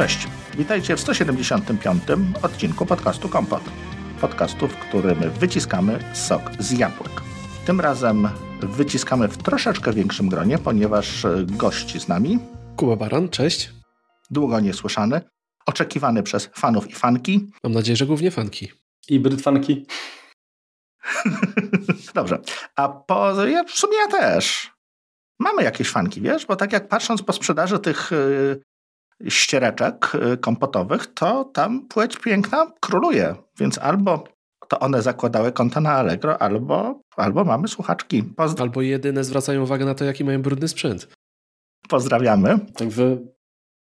Cześć, witajcie w 175. odcinku podcastu Kompot. Podcastu, w którym wyciskamy sok z jabłek. Tym razem wyciskamy w troszeczkę większym gronie, ponieważ gości z nami Kuba Baran, cześć. Długo niesłyszany, oczekiwany przez fanów i fanki. Mam nadzieję, że głównie fanki. I brytwanki. Dobrze. A po, ja, w sumie ja też. Mamy jakieś fanki, wiesz? Bo tak jak patrząc po sprzedaży tych y, ściereczek y, kompotowych, to tam płeć piękna króluje. Więc albo to one zakładały konta na Allegro, albo, albo mamy słuchaczki. Pozdra albo jedyne zwracają uwagę na to, jaki mają brudny sprzęt. Pozdrawiamy. Także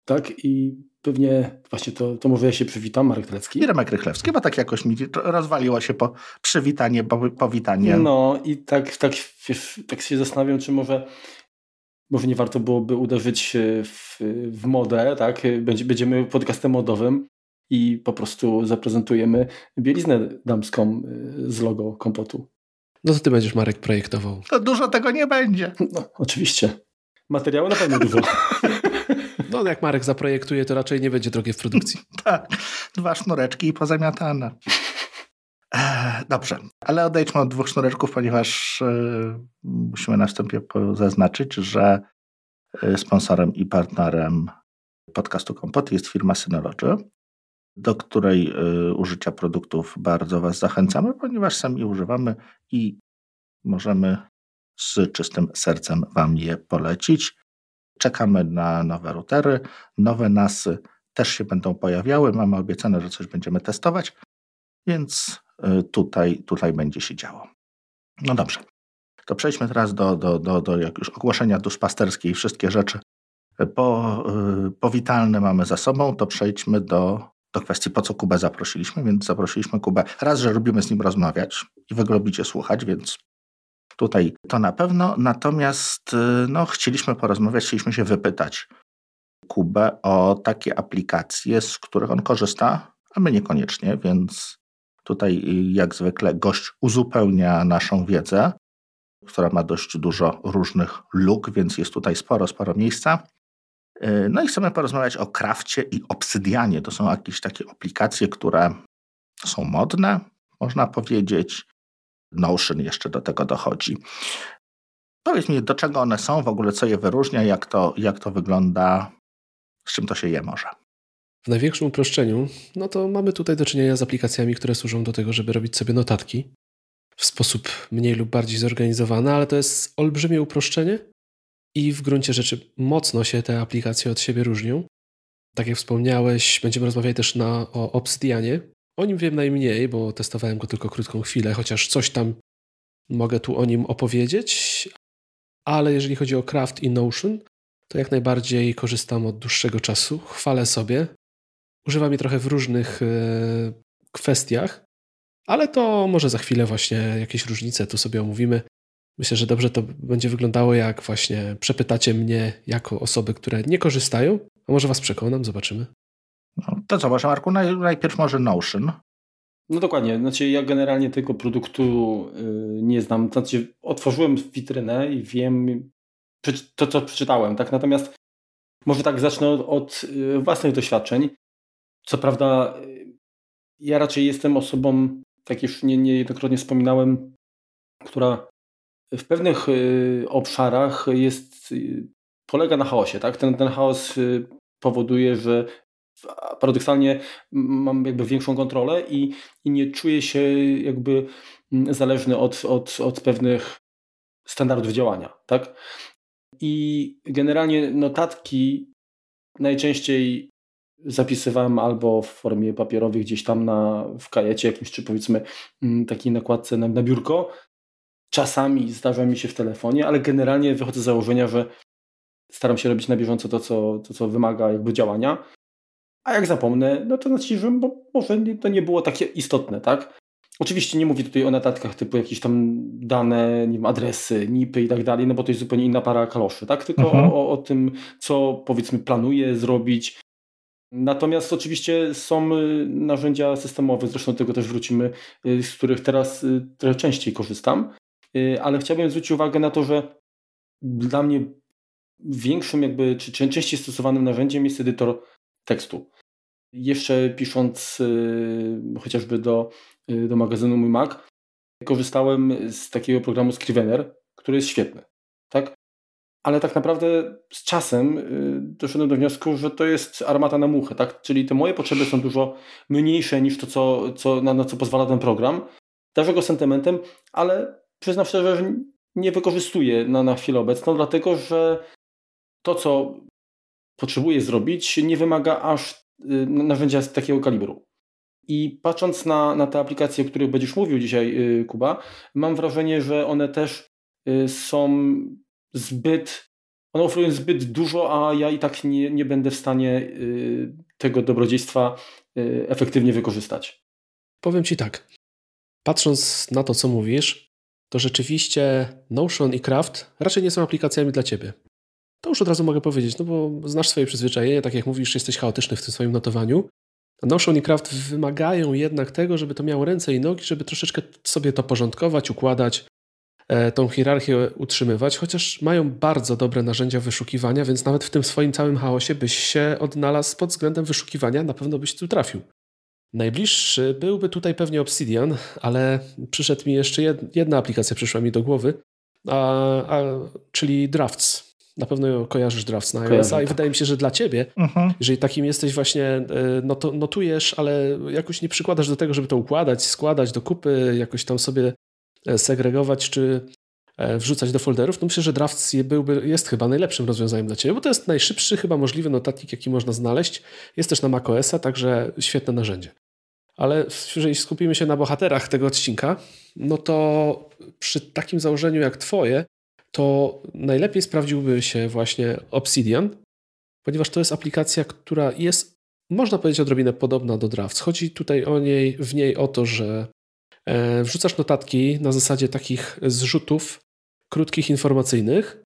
tak i pewnie właśnie to, to może ja się przywitam, Marek Telecki. I Remek Rychlewski, bo tak jakoś mi rozwaliło się po przywitanie, po, powitanie. No i tak, tak, wiesz, tak się zastanawiam, czy może może nie warto byłoby uderzyć w, w modę, tak? Będziemy podcastem modowym i po prostu zaprezentujemy bieliznę damską y, z logo kompotu. No to ty będziesz, Marek, projektował. To dużo tego nie będzie. No, oczywiście. Materiału na pewno dużo. No jak Marek zaprojektuje, to raczej nie będzie drogie w produkcji. tak. Dwa sznureczki i pozamiatane. Dobrze, ale odejdźmy od dwóch sznureczków, ponieważ yy, musimy na wstępie zaznaczyć, że yy, sponsorem i partnerem podcastu Kompot jest firma Synology, do której yy, użycia produktów bardzo Was zachęcamy, ponieważ sami używamy i możemy z czystym sercem Wam je polecić. Czekamy na nowe routery, nowe NASy też się będą pojawiały. Mamy obiecane, że coś będziemy testować, więc tutaj, tutaj będzie się działo. No dobrze. To przejdźmy teraz do, do, do, do jak już ogłoszenia duszpasterskiej i wszystkie rzeczy po, y, powitalne mamy za sobą, to przejdźmy do, do kwestii, po co Kubę zaprosiliśmy. Więc zaprosiliśmy Kubę raz, że lubimy z nim rozmawiać i wy lubicie słuchać, więc Tutaj to na pewno, natomiast y, no, chcieliśmy porozmawiać, chcieliśmy się wypytać Kubę o takie aplikacje, z których on korzysta, a my niekoniecznie, więc tutaj y, jak zwykle gość uzupełnia naszą wiedzę, która ma dość dużo różnych luk, więc jest tutaj sporo, sporo miejsca. Y, no i chcemy porozmawiać o Krafcie i Obsydianie. To są jakieś takie aplikacje, które są modne, można powiedzieć. Notion jeszcze do tego dochodzi. Powiedz mi, do czego one są, w ogóle co je wyróżnia, jak to, jak to wygląda, z czym to się je może. W największym uproszczeniu, no to mamy tutaj do czynienia z aplikacjami, które służą do tego, żeby robić sobie notatki w sposób mniej lub bardziej zorganizowany, ale to jest olbrzymie uproszczenie i w gruncie rzeczy mocno się te aplikacje od siebie różnią. Tak jak wspomniałeś, będziemy rozmawiać też na, o Obsidianie, o nim wiem najmniej, bo testowałem go tylko krótką chwilę, chociaż coś tam mogę tu o nim opowiedzieć. Ale jeżeli chodzi o Craft i Notion, to jak najbardziej korzystam od dłuższego czasu. Chwalę sobie. Używam je trochę w różnych e, kwestiach, ale to może za chwilę właśnie jakieś różnice tu sobie omówimy. Myślę, że dobrze to będzie wyglądało, jak właśnie przepytacie mnie jako osoby, które nie korzystają. A może was przekonam, zobaczymy. No, to co, może Marku, najpierw może Notion. No dokładnie, znaczy ja generalnie tego produktu y, nie znam, znaczy otworzyłem witrynę i wiem to, co przeczytałem, tak, natomiast może tak zacznę od, od y, własnych doświadczeń. Co prawda y, ja raczej jestem osobą, tak już nie, niejednokrotnie wspominałem, która w pewnych obszarach jest, polega na chaosie, tak, ten, ten chaos powoduje, że paradoksalnie mam jakby większą kontrolę i, i nie czuję się jakby zależny od, od, od pewnych standardów działania, tak? I generalnie notatki najczęściej zapisywałem albo w formie papierowej gdzieś tam na, w kajecie jakimś, czy powiedzmy takiej nakładce na, na biurko. Czasami zdarza mi się w telefonie, ale generalnie wychodzę z założenia, że staram się robić na bieżąco to, co, to, co wymaga jakby działania. A jak zapomnę, no to że bo może to nie było takie istotne, tak? Oczywiście nie mówię tutaj o notatkach typu jakieś tam dane, nie wiem, adresy, NIPy i tak dalej, no bo to jest zupełnie inna para kaloszy, tak? Tylko mhm. o, o tym, co powiedzmy planuję zrobić. Natomiast oczywiście są y, narzędzia systemowe, zresztą do tego też wrócimy, y, z których teraz y, trochę częściej korzystam, ale chciałbym zwrócić uwagę na to, że dla mnie większym jakby, czy częściej stosowanym narzędziem jest edytor tekstu. Jeszcze pisząc chociażby do, do magazynu Mój Mac, korzystałem z takiego programu Scrivener, który jest świetny. Tak? Ale tak naprawdę z czasem y, doszedłem do wniosku, że to jest armata na muchę, tak? Czyli te moje potrzeby są dużo mniejsze niż to, co, co, na, na co pozwala ten program. Darzę go sentymentem, ale przyznam szczerze, że nie wykorzystuję na, na chwilę obecną, dlatego że to, co potrzebuję zrobić, nie wymaga aż y, narzędzia z takiego kalibru. I patrząc na, na te aplikacje, o których będziesz mówił dzisiaj, y, Kuba, mam wrażenie, że one też są zbyt, one oferują zbyt dużo, a ja i tak nie, nie będę w stanie y, tego dobrodziejstwa y, efektywnie wykorzystać. Powiem Ci tak. Patrząc na to, co mówisz, to rzeczywiście Notion i Craft raczej nie są aplikacjami dla Ciebie. To już od razu mogę powiedzieć, no bo znasz swoje przyzwyczajenie, tak jak mówisz, jesteś chaotyczny w tym swoim notowaniu. Notion i Craft wymagają jednak tego, żeby to miało ręce i nogi, żeby troszeczkę sobie to porządkować, układać, tą hierarchię utrzymywać, chociaż mają bardzo dobre narzędzia wyszukiwania, więc nawet w tym swoim całym chaosie byś się odnalazł pod względem wyszukiwania, na pewno byś tu trafił. Najbliższy byłby tutaj pewnie Obsidian, ale przyszedł mi jeszcze jedna aplikacja, przyszła mi do głowy, a, a, czyli Drafts. Na pewno kojarzysz Drafts na iOS, i tak. wydaje mi się, że dla ciebie, uh-huh. jeżeli takim jesteś właśnie, e, notujesz, ale jakoś nie przykładasz do tego, żeby to układać, składać do kupy, jakoś tam sobie E, segregować czy e, wrzucać do folderów, to myślę, że Drafts byłby, jest chyba najlepszym rozwiązaniem dla Ciebie, bo to jest najszybszy chyba możliwy notatnik, jaki można znaleźć. Jest też na macOSa, także świetne narzędzie. Ale jeżeli skupimy się na bohaterach tego odcinka, no to przy takim założeniu jak Twoje, to najlepiej sprawdziłby się właśnie Obsidian, ponieważ to jest aplikacja, która jest, można powiedzieć, odrobinę podobna do Drafts. Chodzi tutaj o niej, w niej o to, że E, wrzucasz notatki na zasadzie takich zrzutów krótkich, informacyjnych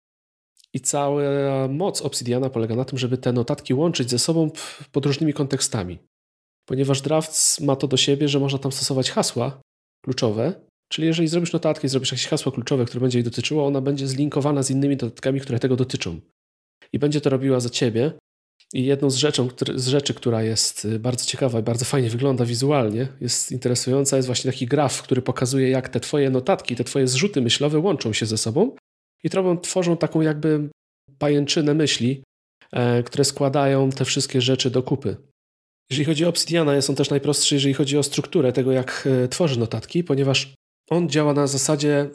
i cała moc Obsidiana polega na tym, żeby te notatki łączyć ze sobą pod różnymi kontekstami. Ponieważ Drafts ma to do siebie, że można tam stosować hasła kluczowe, czyli jeżeli zrobisz notatkę i zrobisz jakieś hasło kluczowe, które będzie jej dotyczyło, ona będzie zlinkowana z innymi notatkami, które tego dotyczą. I będzie to robiła za ciebie, i jedną z, rzeczą, z rzeczy, która jest y, bardzo ciekawa i bardzo fajnie wygląda wizualnie, jest interesująca, jest właśnie taki graf, który pokazuje, jak te twoje notatki, te twoje zrzuty myślowe łączą się ze sobą i tworzą, tworzą taką jakby pajęczynę myśli, e, które składają te wszystkie rzeczy do kupy. Jeżeli chodzi o Obsidiana, jest on też najprostszy, jeżeli chodzi o strukturę tego, jak e, tworzy notatki, ponieważ on działa na zasadzie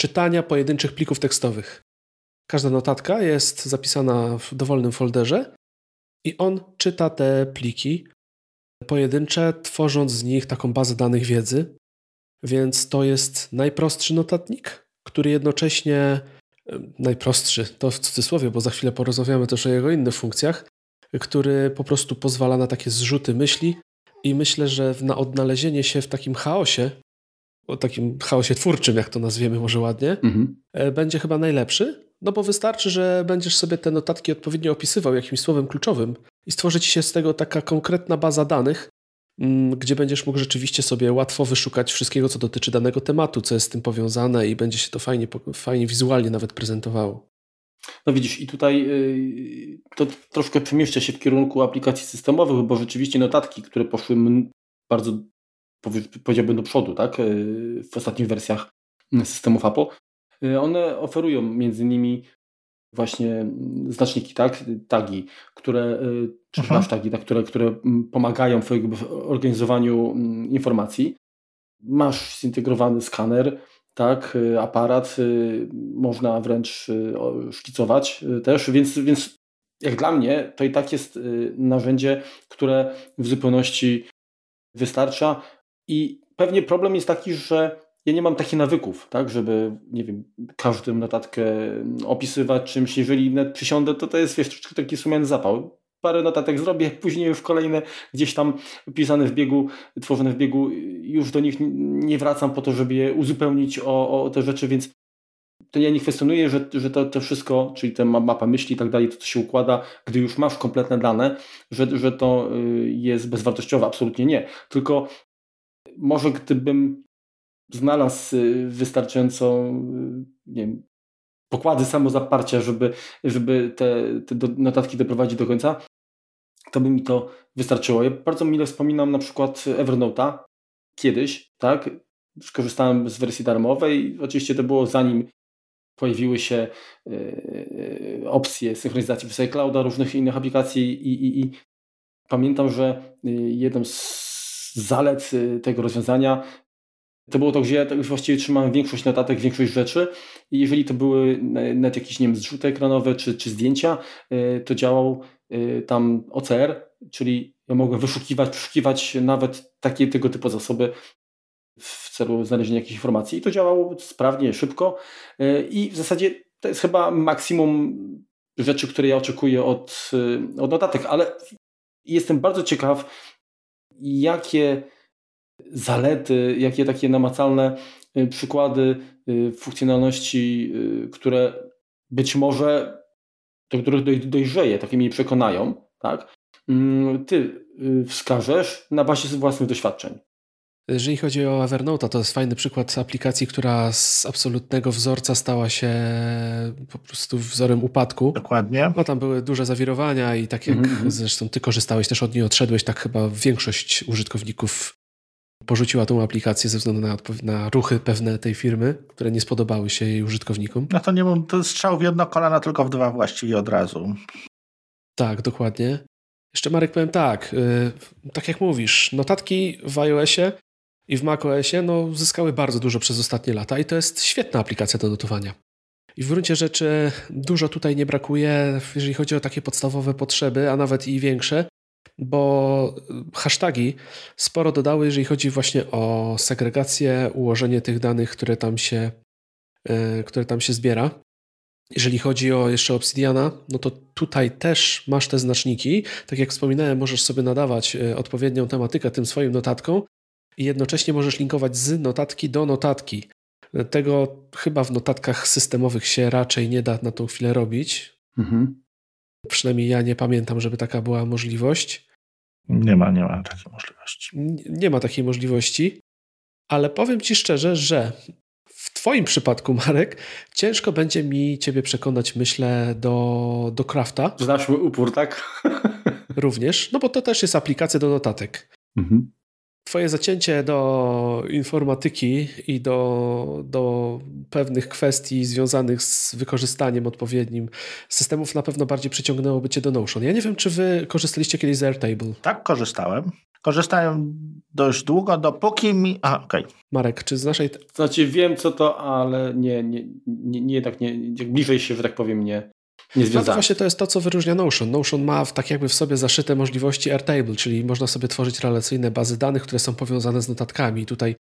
czytania pojedynczych plików tekstowych. Każda notatka jest zapisana w dowolnym folderze i on czyta te pliki pojedyncze, tworząc z nich taką bazę danych wiedzy. Więc to jest najprostszy notatnik, który jednocześnie najprostszy, to w cudzysłowie, bo za chwilę porozmawiamy też o jego innych funkcjach, który po prostu pozwala na takie zrzuty myśli i myślę, że na odnalezienie się w takim chaosie, o takim chaosie twórczym, jak to nazwiemy może ładnie, mhm. E, będzie chyba najlepszy, no bo wystarczy, że będziesz sobie te notatki odpowiednio opisywał jakimś słowem kluczowym i stworzy ci się z tego taka konkretna baza danych, mm, gdzie będziesz mógł rzeczywiście sobie łatwo wyszukać wszystkiego, co dotyczy danego tematu, co jest z tym powiązane i będzie się to fajnie, fajnie wizualnie nawet prezentowało. No widzisz, i tutaj yy, to troszkę przemieszcza się w kierunku aplikacji systemowych, bo rzeczywiście notatki, które poszły bardzo, powiedziałbym, do przodu, tak, yy, w ostatnich wersjach systemów Apple, Y, one oferują między innymi właśnie znaczniki, tak, tagi, które, y, czy hashtagi, tak, które, które mm, pomagają w organizowaniu mm, informacji. Masz zintegrowany skaner, tak, y, aparat, można wręcz szkicować też, więc, więc jak dla mnie to i tak jest narzędzie, które w zupełności wystarcza. I pewnie problem jest taki, że ja nie mam takich nawyków, tak, żeby, nie wiem, każdą notatkę opisywać czymś. Jeżeli net przysiądę, to to jest, wiesz, troszeczkę taki sumienny zapał. Parę notatek zrobię, później już kolejne gdzieś tam pisane w biegu, tworzone w biegu, już do nich nie wracam po to, żeby je uzupełnić o, o te rzeczy, więc to ja nie kwestionuję, że, że to, to wszystko, czyli ta mapa myśli i tak dalej, to, to się układa, gdy już masz kompletne dane, że, że to y, jest bezwartościowe, absolutnie nie. Tylko może gdybym znalazł y, wystarczającą y, nie wiem, pokłady samozaparcia, żeby, żeby te, te notatki doprowadzić do końca, to by mi to wystarczyło. Ja bardzo mile wspominam na przykład Evernote'a kiedyś, tak? Skorzystałem z wersji darmowej. Oczywiście to było zanim pojawiły się yy, opcje synchronizacji w Clouda, różnych innych aplikacji i, i, i pamiętam, że jedną z zalet tego rozwiązania to było to, gdzie ja tak właściwie trzymałem większość notatek, większość rzeczy. I jeżeli to były nawet jakieś, nie wiem, zrzuty ekranowe czy, czy zdjęcia, to działał tam OCR, czyli ja mogłem wyszukiwać, przeszukiwać nawet takie tego typu zasoby w celu znalezienia jakichś informacji. I to działało sprawnie, szybko. E, i w zasadzie to jest chyba maksimum rzeczy, które ja oczekuję od, e, od notatek, ale jestem bardzo ciekaw, jakie zalety, jakie takie namacalne e, przykłady funkcjonalności, które być może do których dojrzeje, takie mnie przekonają, tak? Mm, ty wskażesz na bazie własnych doświadczeń. Jeżeli chodzi o Evernote, to jest fajny przykład aplikacji, która z absolutnego wzorca stała się po prostu wzorem upadku. Dokładnie. No tam były duże zawirowania i tak jak mm -hmm. zresztą ty korzystałeś też od niej, odszedłeś, tak chyba większość użytkowników porzuciła tą aplikację ze względu na, na ruchy pewne tej firmy, które nie spodobały się jej użytkownikom. No to nie mam, to strzał w jedno kolana, tylko w dwa właściwie od razu. Tak, dokładnie. Jeszcze Marek powiem tak, yy, tak jak mówisz, notatki w iOSie i w macOSie no, zyskały bardzo dużo przez ostatnie lata i to jest świetna aplikacja do notowania. I w gruncie rzeczy dużo tutaj nie brakuje, jeżeli chodzi o takie podstawowe potrzeby, a nawet i większe, bo hasztagi sporo dodały, jeżeli chodzi właśnie o segregację, ułożenie tych danych, które tam się, e, które tam się zbiera. Jeżeli chodzi o jeszcze Obsidiana, no to tutaj też masz te znaczniki. Tak jak wspominałem, możesz sobie nadawać e, odpowiednią tematykę tym swoim notatkom i jednocześnie możesz linkować z notatki do notatki. Tego chyba w notatkach systemowych się raczej nie da na tą chwilę robić. Mhm. Przynajmniej ja nie pamiętam, żeby taka była możliwość. Nie ma, nie ma takiej możliwości. Nie, nie ma takiej możliwości, ale powiem Ci szczerze, że w Twoim przypadku, Marek, ciężko będzie mi Ciebie przekonać, myślę, do, do Crafta. Znasz mój upór, tak? Również, no bo to też jest aplikacja do notatek. Mhm. Twoje zacięcie do informatyki i do, do pewnych kwestii związanych z wykorzystaniem odpowiednim systemów na pewno bardziej przyciągnęłoby Cię do Notion. Ja nie wiem, czy Wy korzystaliście kiedyś z Airtable? Tak, korzystałem. Korzystałem dość długo, dopóki mi... A, okej. Okay. Marek, czy z naszej... Znaczy wiem, co to, ale nie, nie, nie, nie tak, nie, bliżej się, że tak powiem, nie, nie No to właśnie to jest to, co wyróżnia Notion. Notion ma tak jakby w sobie zaszyte możliwości Airtable, czyli można sobie tworzyć relacyjne bazy danych, które są powiązane z notatkami. Tutaj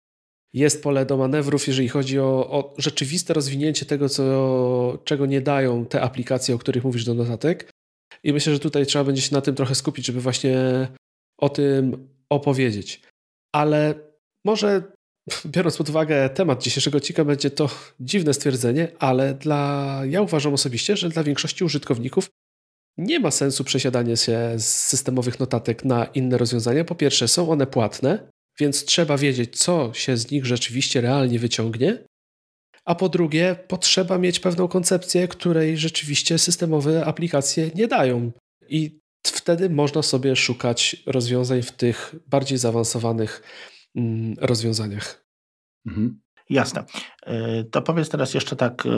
jest pole do manewrów, jeżeli chodzi o, o rzeczywiste rozwinięcie tego, co, czego nie dają te aplikacje, o których mówisz do notatek. I myślę, że tutaj trzeba będzie się na tym trochę skupić, żeby właśnie o tym opowiedzieć. Ale może biorąc pod uwagę temat dzisiejszego odcinka, będzie to dziwne stwierdzenie, ale dla, ja uważam osobiście, że dla większości użytkowników nie ma sensu przesiadanie się z systemowych notatek na inne rozwiązania. Po pierwsze, są one płatne, więc trzeba wiedzieć, co się z nich rzeczywiście realnie wyciągnie. A po drugie, potrzeba mieć pewną koncepcję, której rzeczywiście systemowe aplikacje nie dają. I wtedy można sobie szukać rozwiązań w tych bardziej zaawansowanych rozwiązaniach. Mhm. Jasne. E, to powiedz teraz jeszcze tak, e,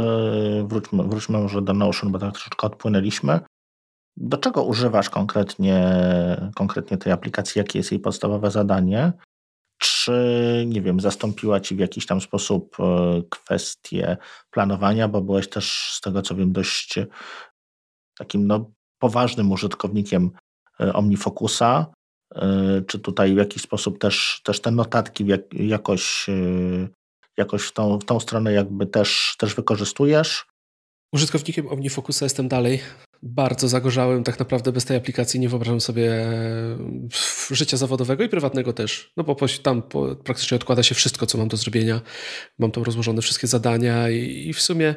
wróćmy, wróćmy może do Notion, bo tak troszeczkę odpłynęliśmy. Do czego używasz konkretnie, konkretnie tej aplikacji? Jakie jest jej podstawowe zadanie? Czy, nie wiem, zastąpiła Ci w jakiś tam sposób e, kwestię planowania, bo byłeś też, z tego co wiem, dość takim no, poważnym użytkownikiem OmniFocusa. E, czy tutaj w jakiś sposób też, też te notatki jakoś, e, jakoś w, tą, w tą stronę jakby też, też wykorzystujesz? Użytkownikiem OmniFocusa jestem dalej. Bardzo zagorzałem. Tak naprawdę bez tej aplikacji nie wyobrażam sobie e, życia zawodowego i prywatnego też. No bo tam praktycznie odkłada się wszystko, co mam do zrobienia. Mam tam rozłożone wszystkie zadania i w sumie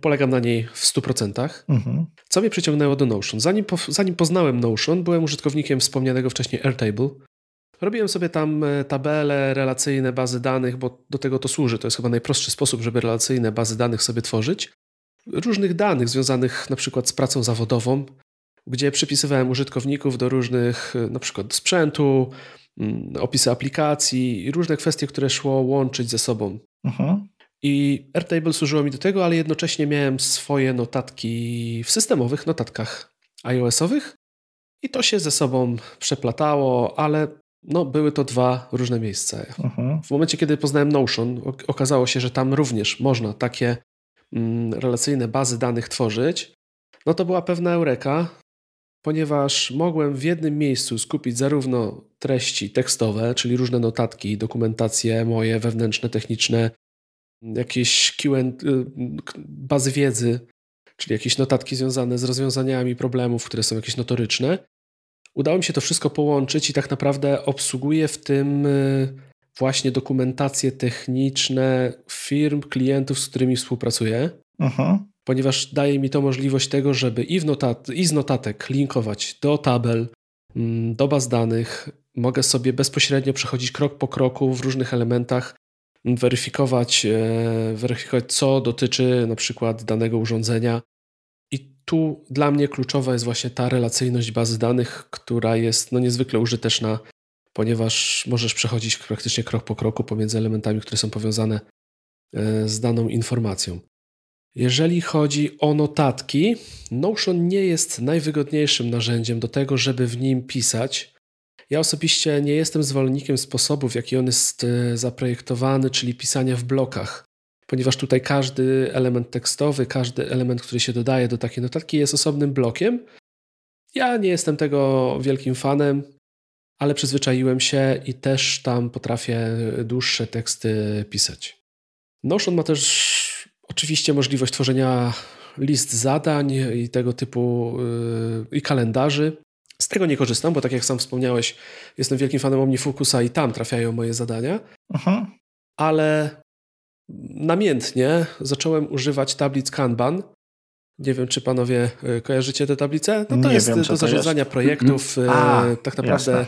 polegam na niej w 100%. Mhm. Co mnie przyciągnęło do Notion? Zanim, po, zanim poznałem Notion, byłem użytkownikiem wspomnianego wcześniej Airtable. Robiłem sobie tam e, tabele, relacyjne bazy danych, bo do tego to służy. To jest chyba najprostszy sposób, żeby relacyjne bazy danych sobie tworzyć. Różnych danych związanych na przykład z pracą zawodową, gdzie przypisywałem użytkowników do różnych, na przykład sprzętu, mm, opisy aplikacji i różne kwestie, które szło łączyć ze sobą. Mhm. I Airtable służyło mi do tego, ale jednocześnie miałem swoje notatki w systemowych notatkach iOS-owych i to się ze sobą przeplatało, ale no, były to dwa różne miejsca. Mhm. W momencie, kiedy poznałem Notion, okazało się, że tam również można takie mm, relacyjne bazy danych tworzyć. No to była pewna eureka, ponieważ mogłem w jednym miejscu skupić zarówno treści tekstowe, czyli różne notatki, dokumentacje moje wewnętrzne, techniczne, jakieś Q&A, y, bazy wiedzy, czyli jakieś notatki związane z rozwiązaniami problemów, które są jakieś notoryczne. Udało mi się to wszystko połączyć i tak naprawdę obsługuję w tym y, właśnie dokumentacje techniczne firm, klientów, z którymi współpracuję. Mhm. Ponieważ daje mi to możliwość tego, żeby i, w notat i z notatek linkować do tabel, mm, do baz danych. Mogę sobie bezpośrednio przechodzić krok po kroku w różnych elementach weryfikować, e, weryfikować, co dotyczy na przykład danego urządzenia. I tu dla mnie kluczowa jest właśnie ta relacyjność bazy danych, która jest no, niezwykle użyteczna, ponieważ możesz przechodzić praktycznie krok po kroku pomiędzy elementami, które są powiązane e, z daną informacją. Jeżeli chodzi o notatki, Notion nie jest najwygodniejszym narzędziem do tego, żeby w nim pisać, ja osobiście nie jestem zwolennikiem sposobu, w jaki on jest e, zaprojektowany, czyli pisania w blokach, ponieważ tutaj każdy element tekstowy, każdy element, który się dodaje do takiej notatki, jest osobnym blokiem. Ja nie jestem tego wielkim fanem, ale przyzwyczaiłem się i też tam potrafię dłuższe teksty pisać. Notion ma też oczywiście możliwość tworzenia list zadań i tego typu yy, i kalendarzy. Z tego nie korzystam, bo tak jak sam wspomniałeś, jestem wielkim fanem OmniFocusa i tam trafiają moje zadania. Mhm. Ale namiętnie zacząłem używać tablic Kanban. Nie wiem, czy panowie e, kojarzycie te tablice? No to nie jest wiem, do zarządzania jest. projektów. Mm. A, tak naprawdę, jasne.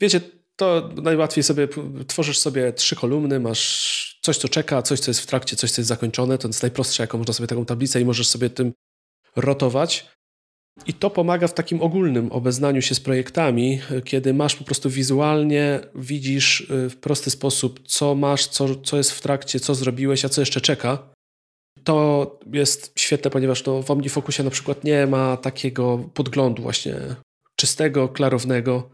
wiecie, to najłatwiej sobie, tworzysz sobie trzy kolumny, masz coś, co czeka, coś, co jest w trakcie, coś, co jest zakończone. To jest najprostsze, jaką można sobie taką tablicę i możesz sobie tym rotować. I to pomaga w takim ogólnym obeznaniu się z projektami, kiedy masz po prostu wizualnie, widzisz y, w prosty sposób, co masz, co, co jest w trakcie, co zrobiłeś, a co jeszcze czeka. To jest świetne, ponieważ to w OmniFocusie na przykład nie ma takiego podglądu właśnie czystego, klarownego.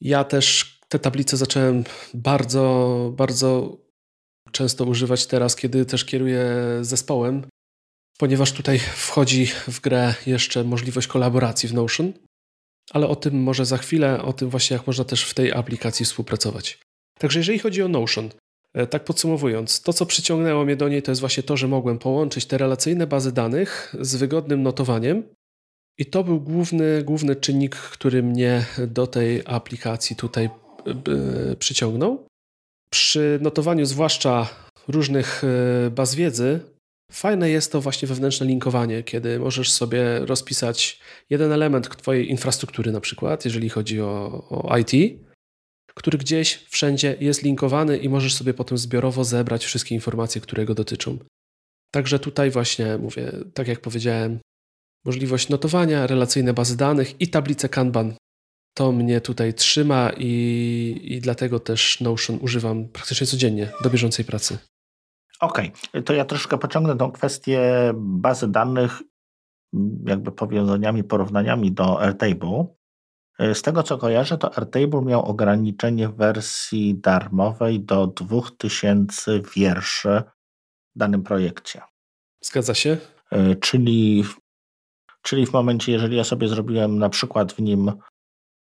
Ja też te tablice zacząłem bardzo, bardzo często używać teraz, kiedy też kieruję zespołem ponieważ tutaj wchodzi w grę jeszcze możliwość kolaboracji w Notion, ale o tym może za chwilę, o tym właśnie jak można też w tej aplikacji współpracować. Także jeżeli chodzi o Notion, e, tak podsumowując, to co przyciągnęło mnie do niej to jest właśnie to, że mogłem połączyć te relacyjne bazy danych z wygodnym notowaniem i to był główny, główny czynnik, który mnie do tej aplikacji tutaj e, przyciągnął. Przy notowaniu zwłaszcza różnych e, baz wiedzy Fajne jest to właśnie wewnętrzne linkowanie, kiedy możesz sobie rozpisać jeden element Twojej infrastruktury, na przykład, jeżeli chodzi o, o IT, który gdzieś wszędzie jest linkowany i możesz sobie potem zbiorowo zebrać wszystkie informacje, które go dotyczą. Także tutaj właśnie mówię, tak jak powiedziałem, możliwość notowania, relacyjne bazy danych i tablice Kanban. To mnie tutaj trzyma i, i dlatego też Notion używam praktycznie codziennie do bieżącej pracy. Okej, okay. to ja troszkę pociągnę tą kwestię bazy danych, jakby powiązaniami, porównaniami do Airtable. Z tego co kojarzę, to Airtable miał ograniczenie w wersji darmowej do 2000 wierszy w danym projekcie. Zgadza się. E, czyli, czyli w momencie, jeżeli ja sobie zrobiłem na przykład w nim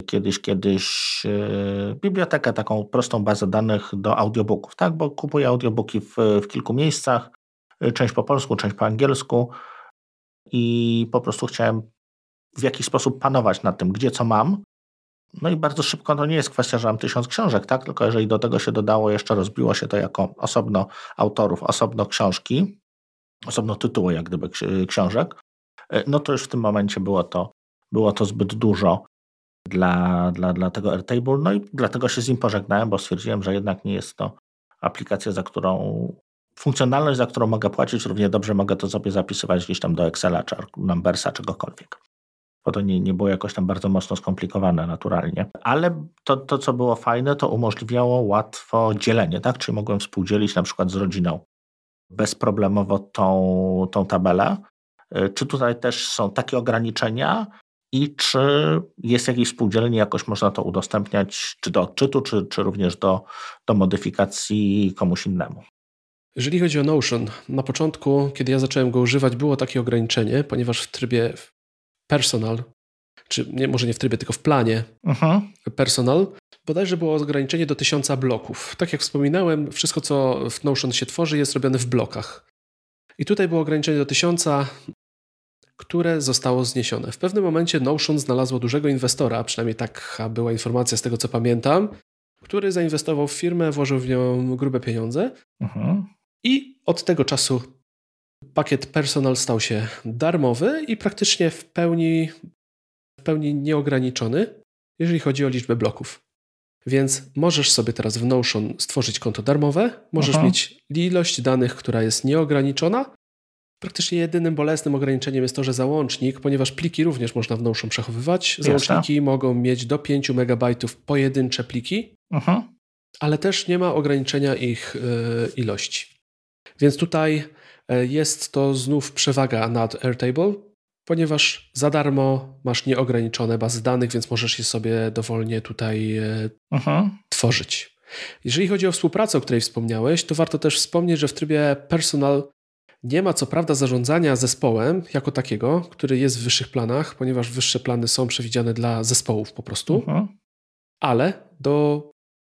kiedyś, kiedyś e, bibliotekę, taką prostą bazę danych do audiobooków, tak? Bo kupuję audiobooki w, w kilku miejscach, e, część po polsku, część po angielsku i po prostu chciałem w jakiś sposób panować nad tym, gdzie co mam. No i bardzo szybko to nie jest kwestia, że mam tysiąc książek, tak? Tylko jeżeli do tego się dodało, jeszcze rozbiło się to jako osobno autorów, osobno książki, osobno tytuły jak gdyby książek, e, no to już w tym momencie było to, było to zbyt dużo dla, dla, dla tego Airtable. No i dlatego się z nim pożegnałem, bo stwierdziłem, że jednak nie jest to aplikacja, za którą funkcjonalność, za którą mogę płacić, równie dobrze mogę to sobie zapisywać gdzieś tam do Excela, czy Numbersa, czegokolwiek. bo to nie, nie było jakoś tam bardzo mocno skomplikowane naturalnie. Ale to, to, co było fajne, to umożliwiało łatwo dzielenie, tak? Czyli mogłem współdzielić na przykład z rodziną bezproblemowo tą, tą tabelę. Y, czy tutaj też są takie ograniczenia i czy jest jakieś współdzielenie, jakoś można to udostępniać czy do odczytu, czy, czy również do, do modyfikacji komuś innemu? Jeżeli chodzi o Notion, na początku, kiedy ja zacząłem go używać, było takie ograniczenie, ponieważ w trybie personal, czy nie, może nie w trybie, tylko w planie uh-huh. personal, bodajże było ograniczenie do tysiąca bloków. Tak jak wspominałem, wszystko co w Notion się tworzy jest robione w blokach. I tutaj było ograniczenie do tysiąca, które zostało zniesione. W pewnym momencie Notion znalazło dużego inwestora, przynajmniej taka była informacja z tego co pamiętam, który zainwestował w firmę, włożył w nią grube pieniądze. Uh-huh. I od tego czasu pakiet personal stał się darmowy i praktycznie w pełni, w pełni nieograniczony, jeżeli chodzi o liczbę bloków. Więc możesz sobie teraz w Notion stworzyć konto darmowe, możesz Aha. mieć ilość danych, która jest nieograniczona. Praktycznie jedynym bolesnym ograniczeniem jest to, że załącznik, ponieważ pliki również można w Notion przechowywać, załączniki Jasne. mogą mieć do 5 MB pojedyncze pliki, Aha. ale też nie ma ograniczenia ich y, ilości. Więc tutaj e, jest to znów przewaga nad Airtable, ponieważ za darmo masz nieograniczone bazy danych, więc możesz je sobie dowolnie tutaj Aha. tworzyć. Jeżeli chodzi o współpracę, o której wspomniałeś, to warto też wspomnieć, że w trybie personal nie ma co prawda zarządzania zespołem jako takiego, który jest w wyższych planach, ponieważ wyższe plany są przewidziane dla zespołów po prostu, Aha. ale do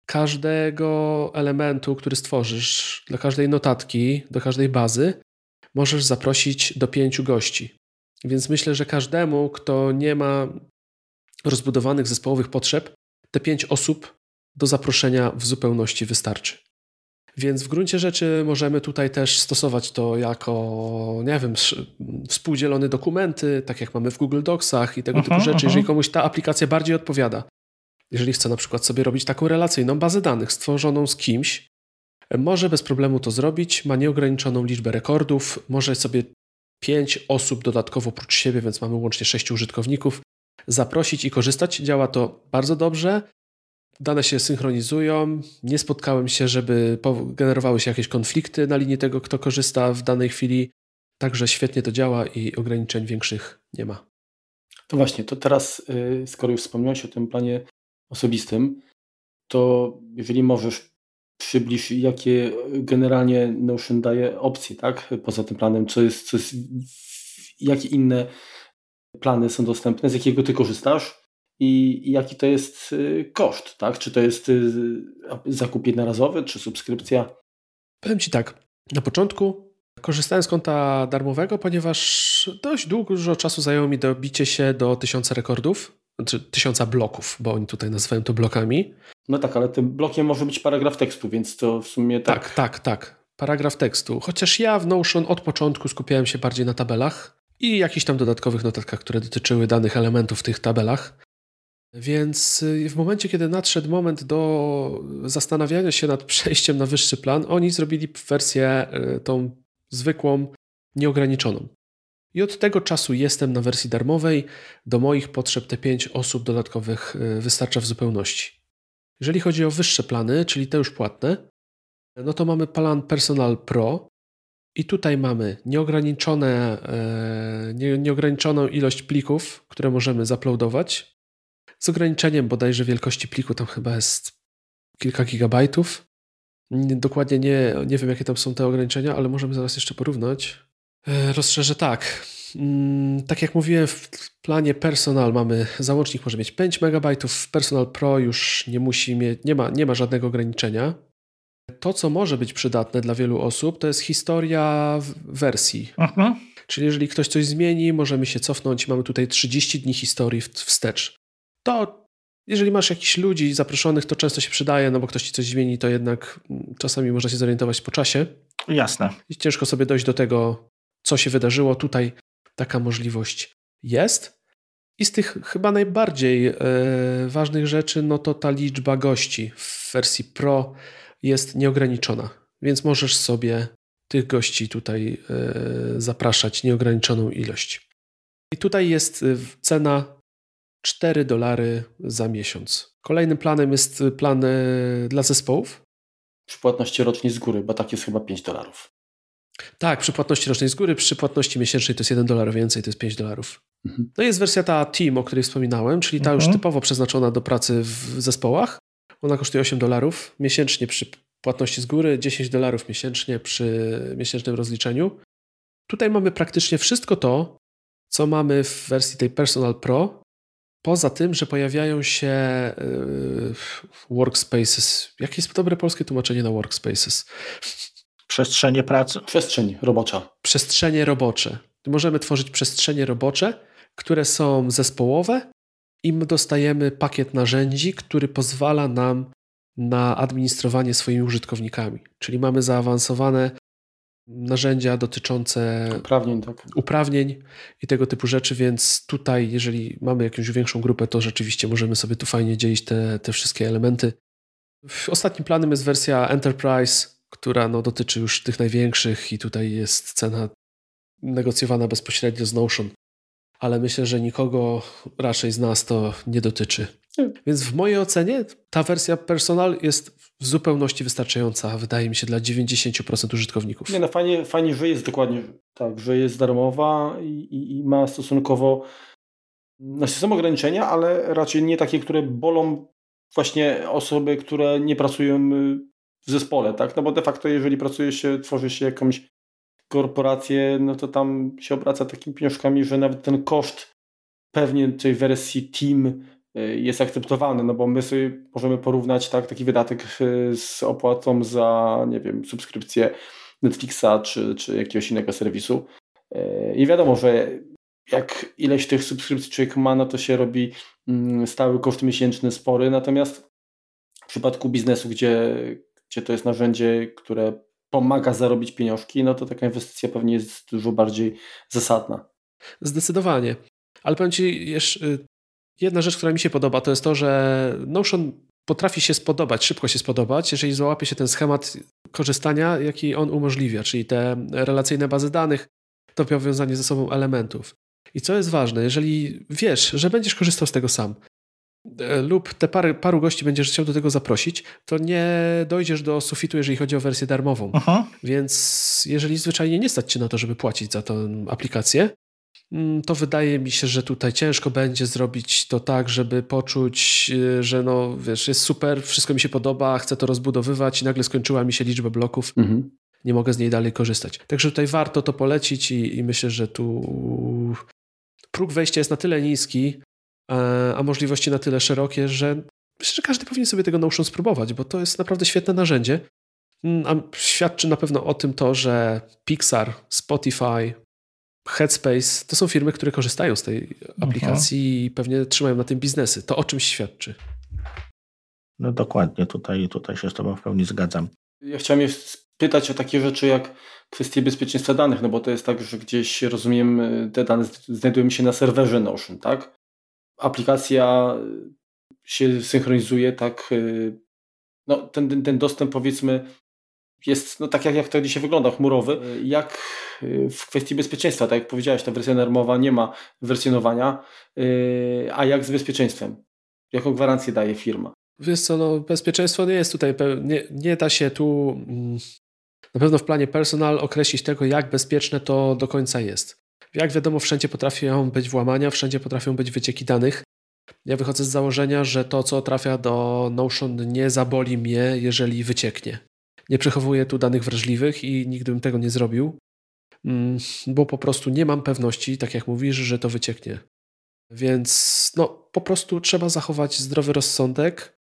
każdego elementu, który stworzysz, dla każdej notatki, do każdej bazy, możesz zaprosić do pięciu gości. Więc myślę, że każdemu, kto nie ma rozbudowanych zespołowych potrzeb, te pięć osób do zaproszenia w zupełności wystarczy. Więc w gruncie rzeczy możemy tutaj też stosować to jako, nie wiem, współdzielone dokumenty, tak jak mamy w Google Docsach i tego typu rzeczy, jeżeli komuś ta aplikacja bardziej odpowiada jeżeli chce na przykład sobie robić taką relacyjną bazę danych stworzoną z kimś, może bez problemu to zrobić, ma nieograniczoną liczbę rekordów, może sobie pięć osób dodatkowo oprócz siebie, więc mamy łącznie sześciu użytkowników, zaprosić i korzystać. Działa to bardzo dobrze. Dane się synchronizują. Nie spotkałem się, żeby generowały się jakieś konflikty na linii tego, kto korzysta w danej chwili. Także świetnie to działa i ograniczeń większych nie ma. To właśnie, to teraz, y, skoro już wspomniałeś o tym planie osobistym, to jeżeli możesz przybliż, jakie generalnie Notion daje opcje, tak? Poza tym planem, co jest, co jest, jakie inne plany są dostępne, z jakiego ty korzystasz i jaki to jest y, koszt, tak? Czy to jest y, zakup jednorazowy, czy subskrypcja? Powiem ci tak, na początku korzystałem z konta darmowego, ponieważ dość dużo czasu zajęło mi dobicie się do tysiąca rekordów znaczy tysiąca bloków, bo oni tutaj nazywają to blokami. No tak, ale tym blokiem może być paragraf tekstu, więc to w sumie tak. Tak, tak, tak. Paragraf tekstu. Chociaż ja w Notion od początku skupiałem się bardziej na tabelach i jakichś tam dodatkowych notatkach, które dotyczyły danych elementów w tych tabelach. Więc y, w momencie, kiedy nadszedł moment do zastanawiania się nad przejściem na wyższy plan, oni zrobili wersję y, tą zwykłą, nieograniczoną. I od tego czasu jestem na wersji darmowej. Do moich potrzeb te 5 osób dodatkowych y, wystarcza w zupełności. Jeżeli chodzi o wyższe plany, czyli te już płatne, no to mamy plan Personal Pro i tutaj mamy nieograniczone, e, nie, nieograniczoną ilość plików, które możemy zaploadować z ograniczeniem bodajże wielkości pliku, tam chyba jest kilka gigabajtów. Dokładnie nie, nie wiem, jakie tam są te ograniczenia, ale możemy zaraz jeszcze porównać. E, rozszerzę tak. Mm, tak jak mówiłem, w planie Personal mamy załącznik może mieć 5 MB, w Personal Pro już nie musi mieć, nie ma, nie ma żadnego ograniczenia. To, co może być przydatne dla wielu osób, to jest historia wersji. Aha. Czyli jeżeli ktoś coś zmieni, możemy się cofnąć. Mamy tutaj 30 dni historii wstecz. To jeżeli masz jakichś ludzi zaproszonych, to często się przydaje, no bo ktoś ci coś zmieni, to jednak mm, czasami można się zorientować po czasie. Jasne. I ciężko sobie dojść do tego, co się wydarzyło. Tutaj taka możliwość jest. I z tych chyba najbardziej e, ważnych rzeczy, no to ta liczba gości w wersji Pro jest nieograniczona, więc możesz sobie tych gości tutaj e, zapraszać nieograniczoną ilość. I tutaj jest y, cena 4 dolary za miesiąc. Kolejnym planem jest plan dla zespołów. Przy płatności rocznej z góry, bo tak jest chyba 5 dolarów. Tak, przy płatności rocznej z góry, przy płatności miesięcznej to jest 1 dolar więcej, to jest 5 dolarów. Mhm. No jest wersja ta Team, o której wspominałem, czyli ta mhm. już typowo przeznaczona do pracy w zespołach. Ona kosztuje 8 dolarów miesięcznie przy płatności z góry, 10 dolarów miesięcznie przy miesięcznym rozliczeniu. Tutaj mamy praktycznie wszystko to, co mamy w wersji tej Personal Pro, poza tym, że pojawiają się yy, workspaces. Jakie jest dobre polskie tłumaczenie na workspaces? Przestrzenie pracy? Przestrzeń robocza. Przestrzenie robocze. Możemy tworzyć przestrzenie robocze, które są zespołowe i my dostajemy pakiet narzędzi, który pozwala nam na administrowanie swoimi użytkownikami. Czyli mamy zaawansowane narzędzia dotyczące uprawnień, tak. uprawnień i tego typu rzeczy, więc tutaj, jeżeli mamy jakąś większą grupę, to rzeczywiście możemy sobie tu fajnie dzielić te, te wszystkie elementy. Ostatnim planem jest wersja Enterprise, która no, dotyczy już tych największych i tutaj jest cena negocjowana bezpośrednio z Notion, ale myślę, że nikogo raczej z nas to nie dotyczy. Więc w mojej ocenie ta wersja personal jest w zupełności wystarczająca, wydaje mi się, dla 90% użytkowników. Nie, no fajnie, fajnie, że jest dokładnie tak, że jest darmowa i, i, i ma stosunkowo. Znaczy są ograniczenia, ale raczej nie takie, które bolą właśnie osoby, które nie pracują w zespole, tak? No bo de facto, jeżeli pracuje się, tworzy się jakąś korporację, no to tam się obraca takimi pieniążkami, że nawet ten koszt pewnie tej wersji Team y, jest akceptowalny, no bo my sobie możemy porównać tak, taki wydatek y, z opłatą za, nie wiem, subskrypcję Netflixa czy, czy jakiegoś innego serwisu. Y, I wiadomo, że jak ileś tych subskrypcji człowiek ma, no to się robi mm, stały koszt miesięczny spory, natomiast w przypadku biznesu, gdzie gdzie to jest narzędzie, które pomaga zarobić pieniążki, no to taka inwestycja pewnie jest dużo bardziej zasadna. Zdecydowanie. Ale powiem Ci jeszcze y, jedna rzecz, która mi się podoba, to jest to, że Notion potrafi się spodobać, szybko się spodobać, jeżeli załapie się ten schemat korzystania, jaki on umożliwia, czyli te relacyjne bazy danych, to powiązanie ze sobą elementów. I co jest ważne, jeżeli wiesz, że będziesz korzystał z tego sam, E, lub te pary, paru gości będziesz chciał do tego zaprosić, to nie dojdziesz do sufitu, jeżeli chodzi o wersję darmową. Aha. Więc jeżeli zwyczajnie nie stać cię na to, żeby płacić za tę aplikację, to wydaje mi się, że tutaj ciężko będzie zrobić to tak, żeby poczuć, e, że no wiesz, jest super, wszystko mi się podoba, chcę to rozbudowywać i nagle skończyła mi się liczba bloków. Mhm. Nie mogę z niej dalej korzystać. Także tutaj warto to polecić i, i myślę, że tu próg wejścia jest na tyle niski, E, a możliwości na tyle szerokie, że myślę, że każdy powinien sobie tego Notion spróbować, bo to jest naprawdę świetne narzędzie. Mm, a świadczy na pewno o tym to, że Pixar, Spotify, Headspace to są firmy, które korzystają z tej aplikacji Aha. i pewnie trzymają na tym biznesy. To o czymś świadczy. No dokładnie, tutaj, tutaj się z Tobą w pełni zgadzam. Ja chciałem je spytać o takie rzeczy jak kwestie bezpieczeństwa danych, no bo to jest tak, że gdzieś, rozumiem, te dane znajdują się na serwerze Notion, tak? aplikacja się synchronizuje, tak, y, no, ten, ten dostęp powiedzmy jest no, tak jak, jak to dzisiaj wygląda, chmurowy. Jak y, w kwestii bezpieczeństwa, tak jak powiedziałeś, ta wersja darmowa nie ma wersjonowania, y, a jak z bezpieczeństwem? Jaką gwarancję daje firma? Wiesz co, no, bezpieczeństwo nie jest tutaj, nie, nie da się tu mm, na pewno w planie personal określić tego, jak bezpieczne to do końca jest. Jak wiadomo, wszędzie potrafią być włamania, wszędzie potrafią być wycieki danych. Ja wychodzę z założenia, że to, co trafia do Notion, nie zaboli mnie, jeżeli wycieknie. Nie przechowuję tu danych wrażliwych i nigdy bym tego nie zrobił, mm, bo po prostu nie mam pewności, tak jak mówisz, że to wycieknie. Więc no, po prostu trzeba zachować zdrowy rozsądek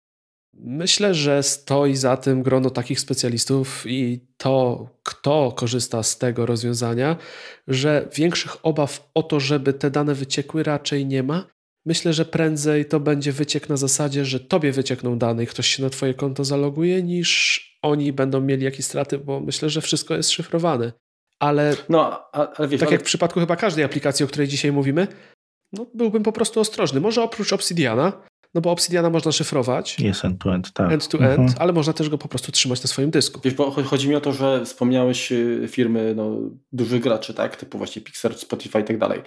Myślę, że stoi za tym grono takich specjalistów i to, kto korzysta z tego rozwiązania, że większych obaw o to, żeby te dane wyciekły, raczej nie ma. Myślę, że prędzej to będzie wyciek na zasadzie, że tobie wyciekną dane i ktoś się na twoje konto zaloguje, niż oni będą mieli jakieś straty, bo myślę, że wszystko jest szyfrowane. Ale, no, ale wiesz, tak ale... jak w przypadku chyba każdej aplikacji, o której dzisiaj mówimy, no, byłbym po prostu ostrożny. Może oprócz Obsidiana, no bo Obsidiana można szyfrować. Jest end-to-end, tak. End-to-end, mhm. ale można też go po prostu trzymać na swoim dysku. Wiesz, bo chodzi mi o to, że wspomniałeś y, firmy no, dużych graczy, tak, typu właśnie Pixar, Spotify i tak dalej.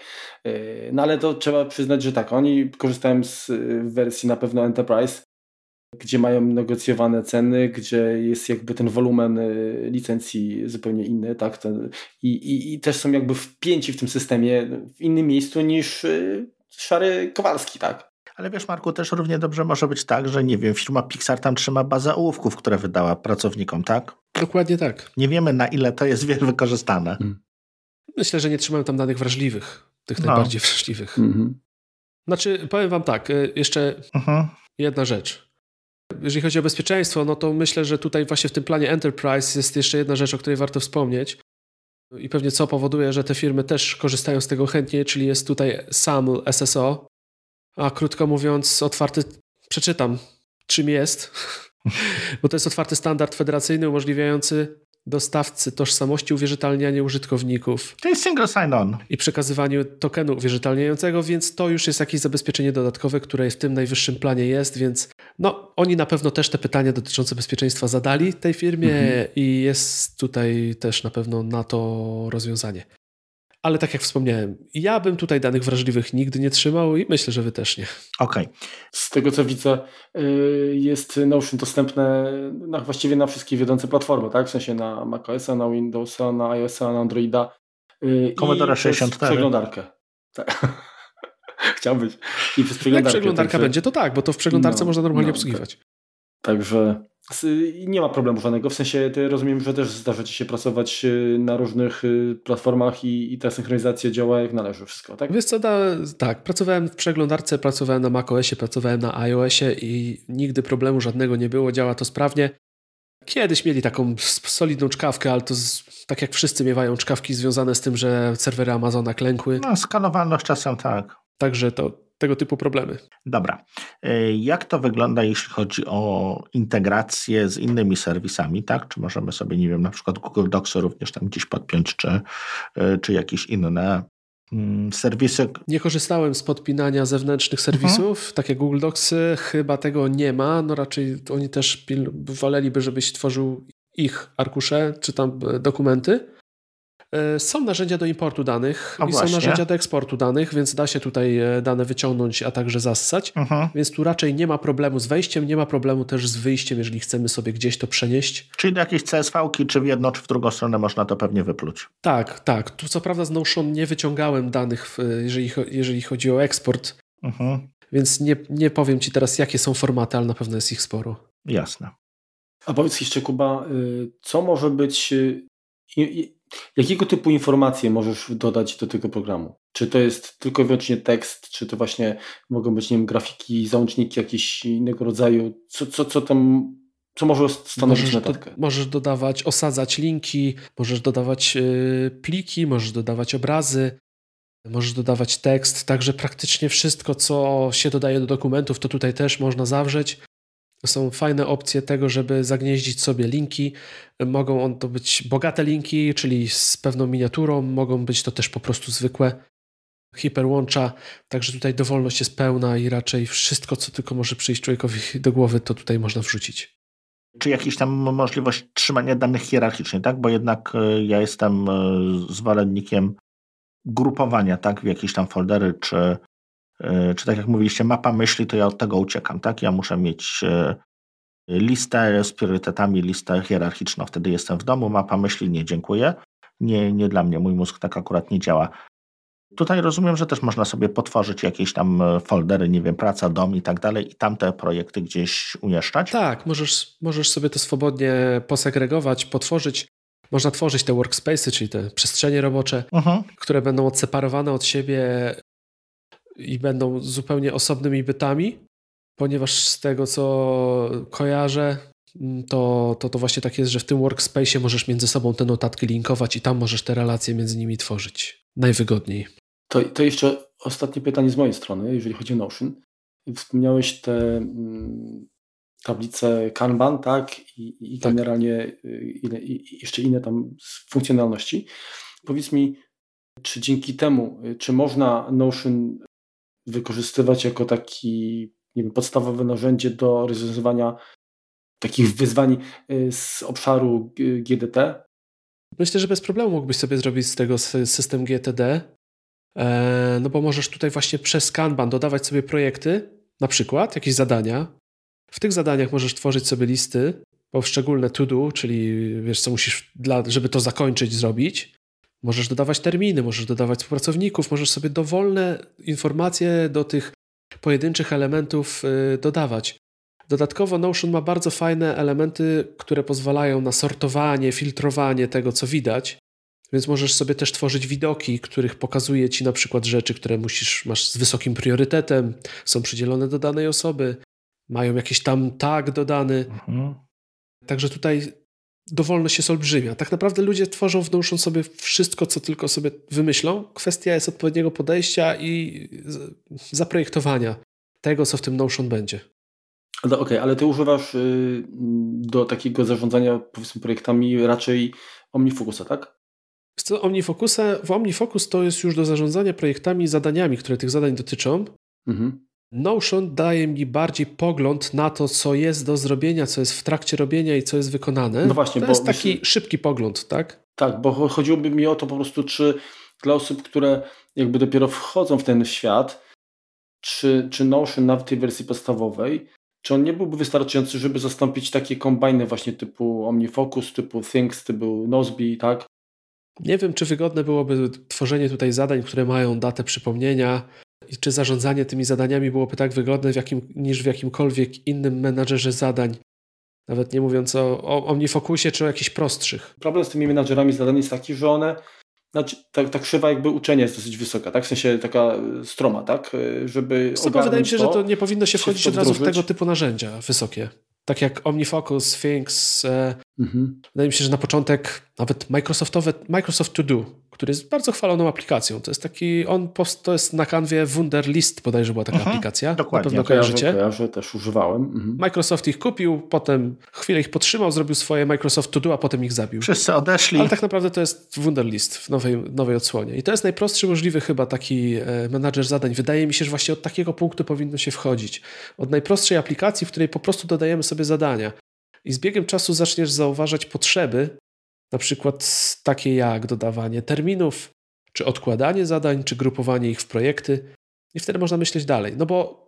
Y, no ale to trzeba przyznać, że tak, oni korzystają z y, wersji na pewno Enterprise, gdzie mają negocjowane ceny, gdzie jest jakby ten wolumen licencji zupełnie inny, tak, i, i, i też są jakby wpięci w tym systemie w innym miejscu niż Szary Kowalski, tak. Ale wiesz, Marku, też równie dobrze może być tak, że nie wiem, firma Pixar tam trzyma bazę ołówków, które wydała pracownikom, tak? Dokładnie tak. Nie wiemy, na ile to jest wykorzystane. Hmm. Myślę, że nie trzymają tam danych wrażliwych, tych no. najbardziej wrażliwych. Mhm. Znaczy, powiem wam tak, y, jeszcze mhm. jedna rzecz. Jeżeli chodzi o bezpieczeństwo, no to myślę, że tutaj właśnie w tym planie Enterprise jest jeszcze jedna rzecz, o której warto wspomnieć. I pewnie co powoduje, że te firmy też korzystają z tego chętnie, czyli jest tutaj SAML SSO, a krótko mówiąc, otwarty, przeczytam, czym jest, bo to jest otwarty standard federacyjny umożliwiający dostawcy tożsamości uwierzytelnianie użytkowników. To jest single sign-on. I przekazywaniu tokenu uwierzytelniającego, więc to już jest jakieś zabezpieczenie dodatkowe, które w tym najwyższym planie jest, więc no, oni na pewno też te pytania dotyczące bezpieczeństwa zadali tej firmie mhm. i jest tutaj też na pewno na to rozwiązanie. Ale tak jak wspomniałem, ja bym tutaj danych wrażliwych nigdy nie trzymał i myślę, że wy też nie. Okej. Okay. Z tego co widzę, y, jest Notion dostępne na, właściwie na wszystkie wiodące platformy, tak? W sensie na macOSa, na Windowsa, na iOSa, na Androida. Y, Commodore 64. przeglądarkę. Tak. Chciałbyś. I przez przeglądarkę. Jak przeglądarka także... będzie, to tak, bo to w przeglądarce no, można normalnie no, obsługiwać. Tak. Także nie ma problemu żadnego. W sensie rozumiem, że też zdarza ci się pracować y, na różnych y, platformach i, i ta synchronizacja działa jak należy wszystko, tak? Wiesz co, da, tak, pracowałem w przeglądarce, pracowałem na macOSie, pracowałem na iOSie i nigdy problemu żadnego nie było, działa to sprawnie. Kiedyś mieli taką solidną czkawkę, ale to z, tak jak wszyscy miewają czkawki związane z tym, że serwery Amazona klękły. No, skanowalność czasem tak. Także to tego typu problemy. Dobra. E, jak to wygląda, jeśli chodzi o integrację z innymi serwisami, tak? Czy możemy sobie, nie wiem, na przykład Google Docsy również tam gdzieś podpiąć, czy, e, czy jakieś inne mm, serwisy? Nie korzystałem z podpinania zewnętrznych serwisów, mhm. tak jak Google Docsy, chyba tego nie ma, no raczej oni też woleliby, żebyś tworzył ich arkusze, czy tam e, dokumenty. E, są narzędzia do importu danych i są narzędzia do eksportu danych, więc da się tutaj e, dane wyciągnąć, a także zassać. Mhm. Więc tu raczej nie ma problemu z wejściem, nie ma problemu też z wyjściem, jeżeli chcemy sobie gdzieś to przenieść. Czyli do jakiejś CSV-ki, czy w jedną, czy w drugą stronę można to pewnie wypluć. Tak, tak. Tu co prawda z Notion nie wyciągałem danych, jeżeli, jeżeli chodzi o eksport. Mhm. Więc nie, nie powiem Ci teraz, jakie są formaty, ale na pewno jest ich sporo. Jasne. A powiedz jeszcze, Kuba, y, co może być y, Jakiego typu informacje możesz dodać do tego programu? Czy to jest tylko i wyłącznie tekst, czy to właśnie mogą być, nie wiem, grafiki, załączniki jakieś innego rodzaju? Co, co, co tam, co może stanowić możesz notatkę? Do, możesz dodawać, osadzać linki, możesz dodawać yy, pliki, możesz dodawać obrazy, możesz dodawać tekst, także praktycznie wszystko, co się dodaje do dokumentów, to tutaj też można zawrzeć. Są fajne opcje tego, żeby zagnieździć sobie linki. Mogą on to być bogate linki, czyli z pewną miniaturą, mogą być to też po prostu zwykłe hiperłącza, także tutaj dowolność jest pełna i raczej wszystko, co tylko może przyjść człowiekowi do głowy, to tutaj można wrzucić. Czy jakiś tam możliwość trzymania danych hierarchicznie, tak? Bo jednak e, ja jestem e, zwolennikiem grupowania, tak? W jakieś tam foldery, czy czy tak jak mówiliście, mapa myśli, to ja od tego uciekam, tak? Ja muszę mieć e, listę z priorytetami, listę hierarchiczną, wtedy jestem w domu, mapa myśli, nie, dziękuję. Nie, nie dla mnie, mój mózg tak akurat nie działa. Tutaj rozumiem, że też można sobie potworzyć jakieś tam e, foldery, nie wiem, praca, dom i tak dalej i tamte projekty gdzieś umieszczać? Tak, możesz, możesz sobie to swobodnie posegregować, potworzyć. Można tworzyć te workspace'y, czyli te przestrzenie robocze, uh mhm. -huh. które będą odseparowane od siebie i będą zupełnie osobnymi bytami, ponieważ z tego co kojarzę, mm, to, to, to właśnie tak jest, że w tym workspace możesz między sobą te notatki linkować i tam możesz te relacje między nimi tworzyć. Najwygodniej. To, to jeszcze ostatnie pytanie z mojej strony, jeżeli chodzi o Notion. Wspomniałeś te mm, tablice Kanban, tak? I, i tak. generalnie y, i, jeszcze inne tam funkcjonalności. Powiedz mi, czy dzięki temu, y, czy można Notion wykorzystywać jako taki nie wiem, podstawowe narzędzie do rozwiązywania takich wyzwań y, z obszaru GDT? Myślę, że bez problemu mógłbyś sobie zrobić z tego system GTD, e, no bo możesz tutaj właśnie przez Kanban dodawać sobie projekty, na przykład jakieś zadania. W tych zadaniach możesz tworzyć sobie listy poszczególne to do, czyli wiesz, co musisz, dla, żeby to zakończyć, zrobić. Możesz dodawać terminy, możesz dodawać współpracowników, możesz sobie dowolne informacje do tych pojedynczych elementów y, dodawać. Dodatkowo Notion ma bardzo fajne elementy, które pozwalają na sortowanie, filtrowanie tego, co widać. Więc możesz sobie też tworzyć widoki, których pokazuje ci na przykład rzeczy, które musisz, masz z wysokim priorytetem, są przydzielone do danej osoby, mają jakiś tam tag dodany. Mhm. Także tutaj dowolność jest olbrzymia. Tak naprawdę ludzie tworzą w Notion sobie wszystko, co tylko sobie wymyślą. Kwestia jest odpowiedniego podejścia i zaprojektowania tego, co w tym Notion będzie. Okej, okay, ale ty używasz y, do takiego zarządzania powiedzmy projektami raczej OmniFocusa, tak? Co OmniFocusa, w OmniFocus to jest już do zarządzania projektami zadaniami, które tych zadań dotyczą. Mhm. Notion daje mi bardziej pogląd na to, co jest do zrobienia, co jest w trakcie robienia i co jest wykonane. No właśnie, to bo jest taki szybki pogląd, tak? Tak, bo chodziłoby mi o to po prostu, czy dla osób, które jakby dopiero wchodzą w ten świat, czy, czy Notion nawet tej wersji podstawowej, czy on nie byłby wystarczający, żeby zastąpić takie kombajny właśnie typu OmniFocus, typu Things, typu Nozbe, tak? Nie wiem, czy wygodne byłoby tworzenie tutaj zadań, które mają datę przypomnienia, czy zarządzanie tymi zadaniami byłoby tak wygodne w jakim, niż w jakimkolwiek innym menadżerze zadań. Nawet nie mówiąc o, o OmniFocusie czy o jakichś prostszych. Problem z tymi menadżerami zadań jest taki, że one znaczy, ta, ta krzywa jakby uczenia jest dosyć wysoka, tak? W sensie taka stroma, tak? Żeby Tylko wydaje mi się, to, że to nie powinno się wchodzić od razu w tego typu narzędzia wysokie. Tak jak OmniFocus, Sphinx. E, mhm. Wydaje mi się, że na początek nawet Microsoftowe, Microsoft To Do który jest bardzo chwaloną aplikacją. To jest taki, on to jest na kanwie Wunderlist bodajże była taka mhm, aplikacja. Dokładnie. Na pewno kojarzycie. Kojarzę, też używałem. Mhm. Microsoft ich kupił, potem chwilę ich podtrzymał, zrobił swoje Microsoft To Do, a potem ich zabił. Wszyscy odeszli. Ale tak naprawdę to jest Wunderlist w nowej, nowej odsłonie. I to jest najprostszy możliwy chyba taki e, menadżer zadań. Wydaje mi się, że właśnie od takiego punktu powinno się wchodzić. Od najprostszej aplikacji, w której po prostu dodajemy sobie zadania. I z biegiem czasu zaczniesz zauważać potrzeby, na przykład takie jak dodawanie terminów, czy odkładanie zadań, czy grupowanie ich w projekty. I wtedy można myśleć dalej. No bo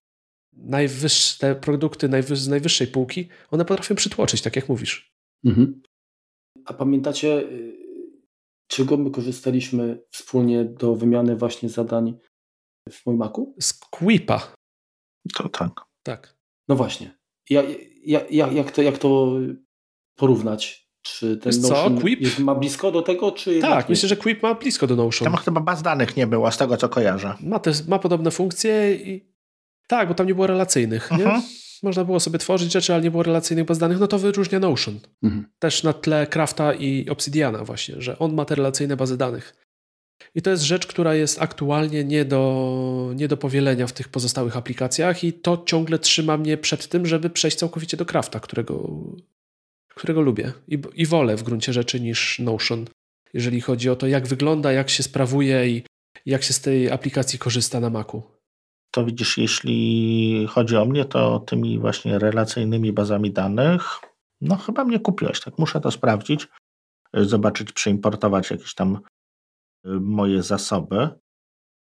najwyższe, te produkty z najwyższej półki, one potrafią przytłoczyć, tak jak mówisz. Mhm. A pamiętacie, y, czego my korzystaliśmy wspólnie do wymiany właśnie zadań w moim Macu? Z Quipa. To tak. Tak. No właśnie. Ja, ja, ja, jak, to, jak to porównać? Czy ten Wiesz Notion co? Quip? Jest, ma blisko do tego, czy Tak, myślę, że Quip ma blisko do Notion. Tam chyba baz danych nie było, z tego co kojarzę. Ma, te, ma podobne funkcje i tak, bo tam nie było relacyjnych, uh -huh. nie? Mhm. Można było sobie tworzyć rzeczy, ale nie było relacyjnych baz danych, no to wyróżnia Notion. Uh mhm. -huh. Też na tle Crafta i Obsidiana właśnie, że on ma te relacyjne bazy danych. I to jest rzecz, która jest aktualnie nie do, nie do powielenia w tych pozostałych aplikacjach i to ciągle trzyma mnie przed tym, żeby przejść całkowicie do Crafta, którego którego lubię i, i wolę w gruncie rzeczy niż Notion, jeżeli chodzi o to, jak wygląda, jak się sprawuje i jak się z tej aplikacji korzysta na Macu. To widzisz, jeśli chodzi o mnie, to tymi właśnie relacyjnymi bazami danych, no chyba mnie kupiłeś, tak muszę to sprawdzić, zobaczyć, przeimportować jakieś tam y, moje zasoby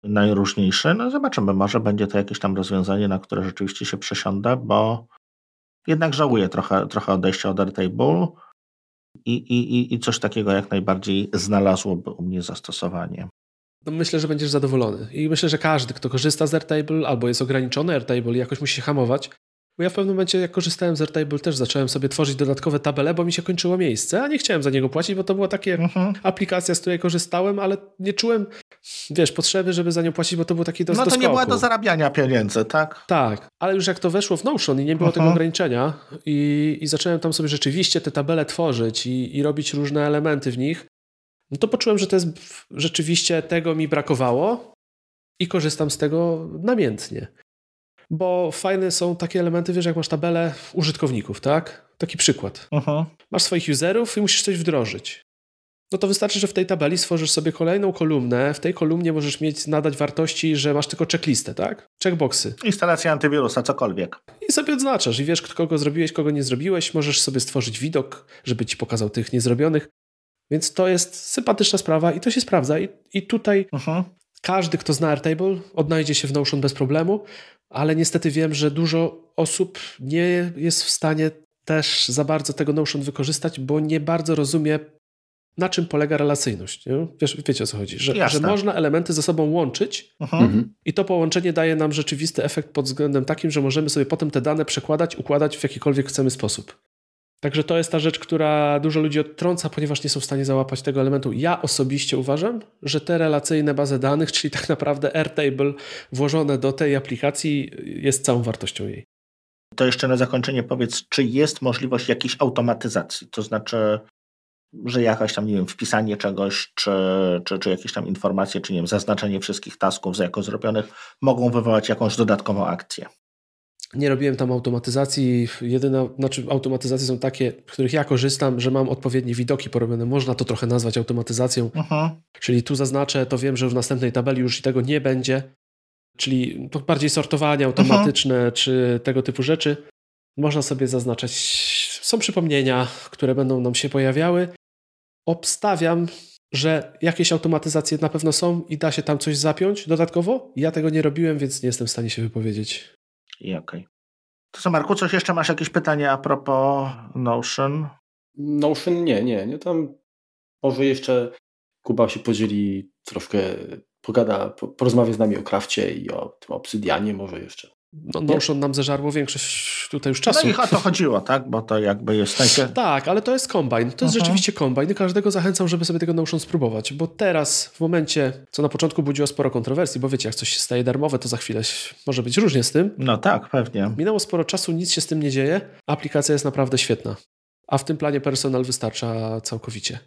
najróżniejsze. No zobaczymy, może będzie to jakieś tam rozwiązanie, na które rzeczywiście się przesiądę, bo jednak żałuję trochę, trochę odejścia od Airtable i, i, i coś takiego jak najbardziej znalazłoby u mnie zastosowanie. No myślę, że będziesz zadowolony. I myślę, że każdy, kto korzysta z Airtable albo jest ograniczony Airtable jakoś musi się hamować, bo ja w pewnym momencie, jak korzystałem z Airtable, też zacząłem sobie tworzyć dodatkowe tabele, bo mi się kończyło miejsce, a nie chciałem za niego płacić, bo to była taka mhm. aplikacja, z której korzystałem, ale nie czułem, wiesz, potrzeby, żeby za nią płacić, bo to był taki do No to nie była do zarabiania pieniędzy, tak? Tak, ale już jak to weszło w Notion i nie było mhm. tego ograniczenia i, i zacząłem tam sobie rzeczywiście te tabele tworzyć i, i robić różne elementy w nich, no to poczułem, że to jest rzeczywiście tego mi brakowało i korzystam z tego namiętnie bo fajne są takie elementy, wiesz, jak masz tabelę użytkowników, tak? Taki przykład. Masz swoich userów i musisz coś wdrożyć. no to wystarczy, że w tej tabeli stworzysz sobie kolejną kolumnę. W tej kolumnie możesz mieć nadać wartości, że masz tylko checklistę, tak? Checkboxy. Instalacja antywirusa, cokolwiek. I sobie odznaczasz i wiesz, kogo zrobiłeś, kogo nie zrobiłeś. Możesz sobie stworzyć widok, żeby ci pokazał tych niezrobionych. Więc to jest sympatyczna sprawa i to się sprawdza. I, i tutaj uh-huh. Każdy, kto zna Airtable, odnajdzie się w Notion bez problemu, ale niestety wiem, że dużo osób nie jest w stanie też za bardzo tego Notion wykorzystać, bo nie bardzo rozumie na czym polega relacyjność. Nie? Wiesz, wiecie o co chodzi, że, że można elementy ze sobą łączyć mhm. mhm. i to połączenie daje nam rzeczywisty efekt pod względem takim, że możemy sobie potem te dane przekładać, układać w jakikolwiek chcemy sposób. Także to jest ta rzecz, która dużo ludzi odtrąca, ponieważ nie są w stanie załapać tego elementu. Ja osobiście uważam, że te relacyjne bazy danych, czyli tak naprawdę Airtable włożone do tej aplikacji jest całą wartością jej. To jeszcze na zakończenie powiedz, czy jest możliwość jakiejś automatyzacji? To znaczy, że jakaś tam, nie wiem, wpisanie czegoś, czy, czy, czy jakieś tam informacje, czy nie wiem, zaznaczenie wszystkich tasków za jako zrobionych mogą wywołać jakąś dodatkową akcję. Nie robiłem tam automatyzacji. Jedyne, znaczy automatyzacje są takie, w których ja korzystam, że mam odpowiednie widoki porobione. Można to trochę nazwać automatyzacją. Uh-huh. Czyli tu zaznaczę, to wiem, że w następnej tabeli już tego nie będzie. Czyli to bardziej sortowanie automatyczne, uh-huh. czy tego typu rzeczy. Można sobie zaznaczać. Są przypomnienia, które będą nam się pojawiały obstawiam, że jakieś automatyzacje na pewno są i da się tam coś zapiąć dodatkowo. Ja tego nie robiłem, więc nie jestem w stanie się wypowiedzieć. I okej. Okay. To co, Marku, coś jeszcze masz jakieś pytania a propos Notion? Notion nie, nie. nie tam może jeszcze Kuba się podzieli troszkę, pogada, porozmawia z nami o krafcie i o tym obsydianie może jeszcze. No, Notion nam zeżarło większość tutaj już czasu. No i o to chodziło, tak? Bo to jakby jest... Takie... Tak, ale to jest kombine. To jest uh-huh. rzeczywiście kombine i każdego zachęcam, żeby sobie tego Notion spróbować, bo teraz w momencie, co na początku budziło sporo kontrowersji, bo wiecie, jak coś się staje darmowe, to za chwilę może być różnie z tym. No tak, pewnie. Minęło sporo czasu, nic się z tym nie dzieje. Aplikacja jest naprawdę świetna. A w tym planie personal wystarcza całkowicie.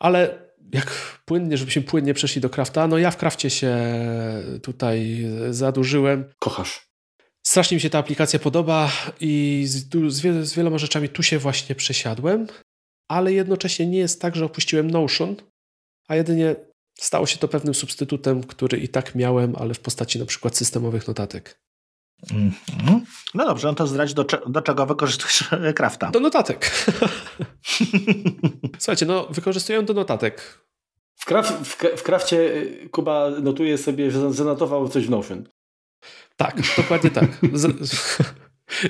Ale jak płynnie, żebyśmy płynnie przeszli do krafta, no ja w krafcie się tutaj zadłużyłem. Kochasz. Strasznie mi się ta aplikacja podoba i z, z, z wieloma rzeczami tu się właśnie przesiadłem, ale jednocześnie nie jest tak, że opuściłem Notion, a jedynie stało się to pewnym substytutem, który i tak miałem, ale w postaci na przykład systemowych notatek. Mm -hmm. No dobrze, no to zdradź, do, do czego wykorzystujesz Krafta? Do notatek. Słuchajcie, no wykorzystuję do notatek. W, kraf, w, w Krafcie y, Kuba notuje sobie, że zanotował coś w Notion. Tak, dokładnie tak.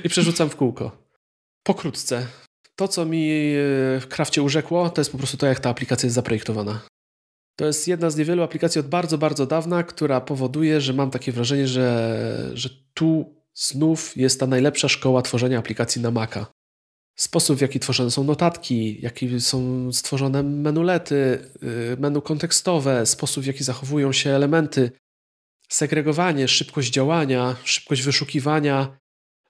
I przerzucam w kółko. Pokrótce. To, co mi e, w Krafcie urzekło, to jest po prostu to, jak ta aplikacja jest zaprojektowana. To jest jedna z niewielu aplikacji od bardzo, bardzo dawna, która powoduje, że mam takie wrażenie, że, że tu znów jest ta najlepsza szkoła tworzenia aplikacji na Maca. Sposób, w jaki tworzone są notatki, jaki są stworzone menulety, y, menu kontekstowe, sposób, w jaki zachowują się elementy, segregowanie, szybkość działania, szybkość wyszukiwania,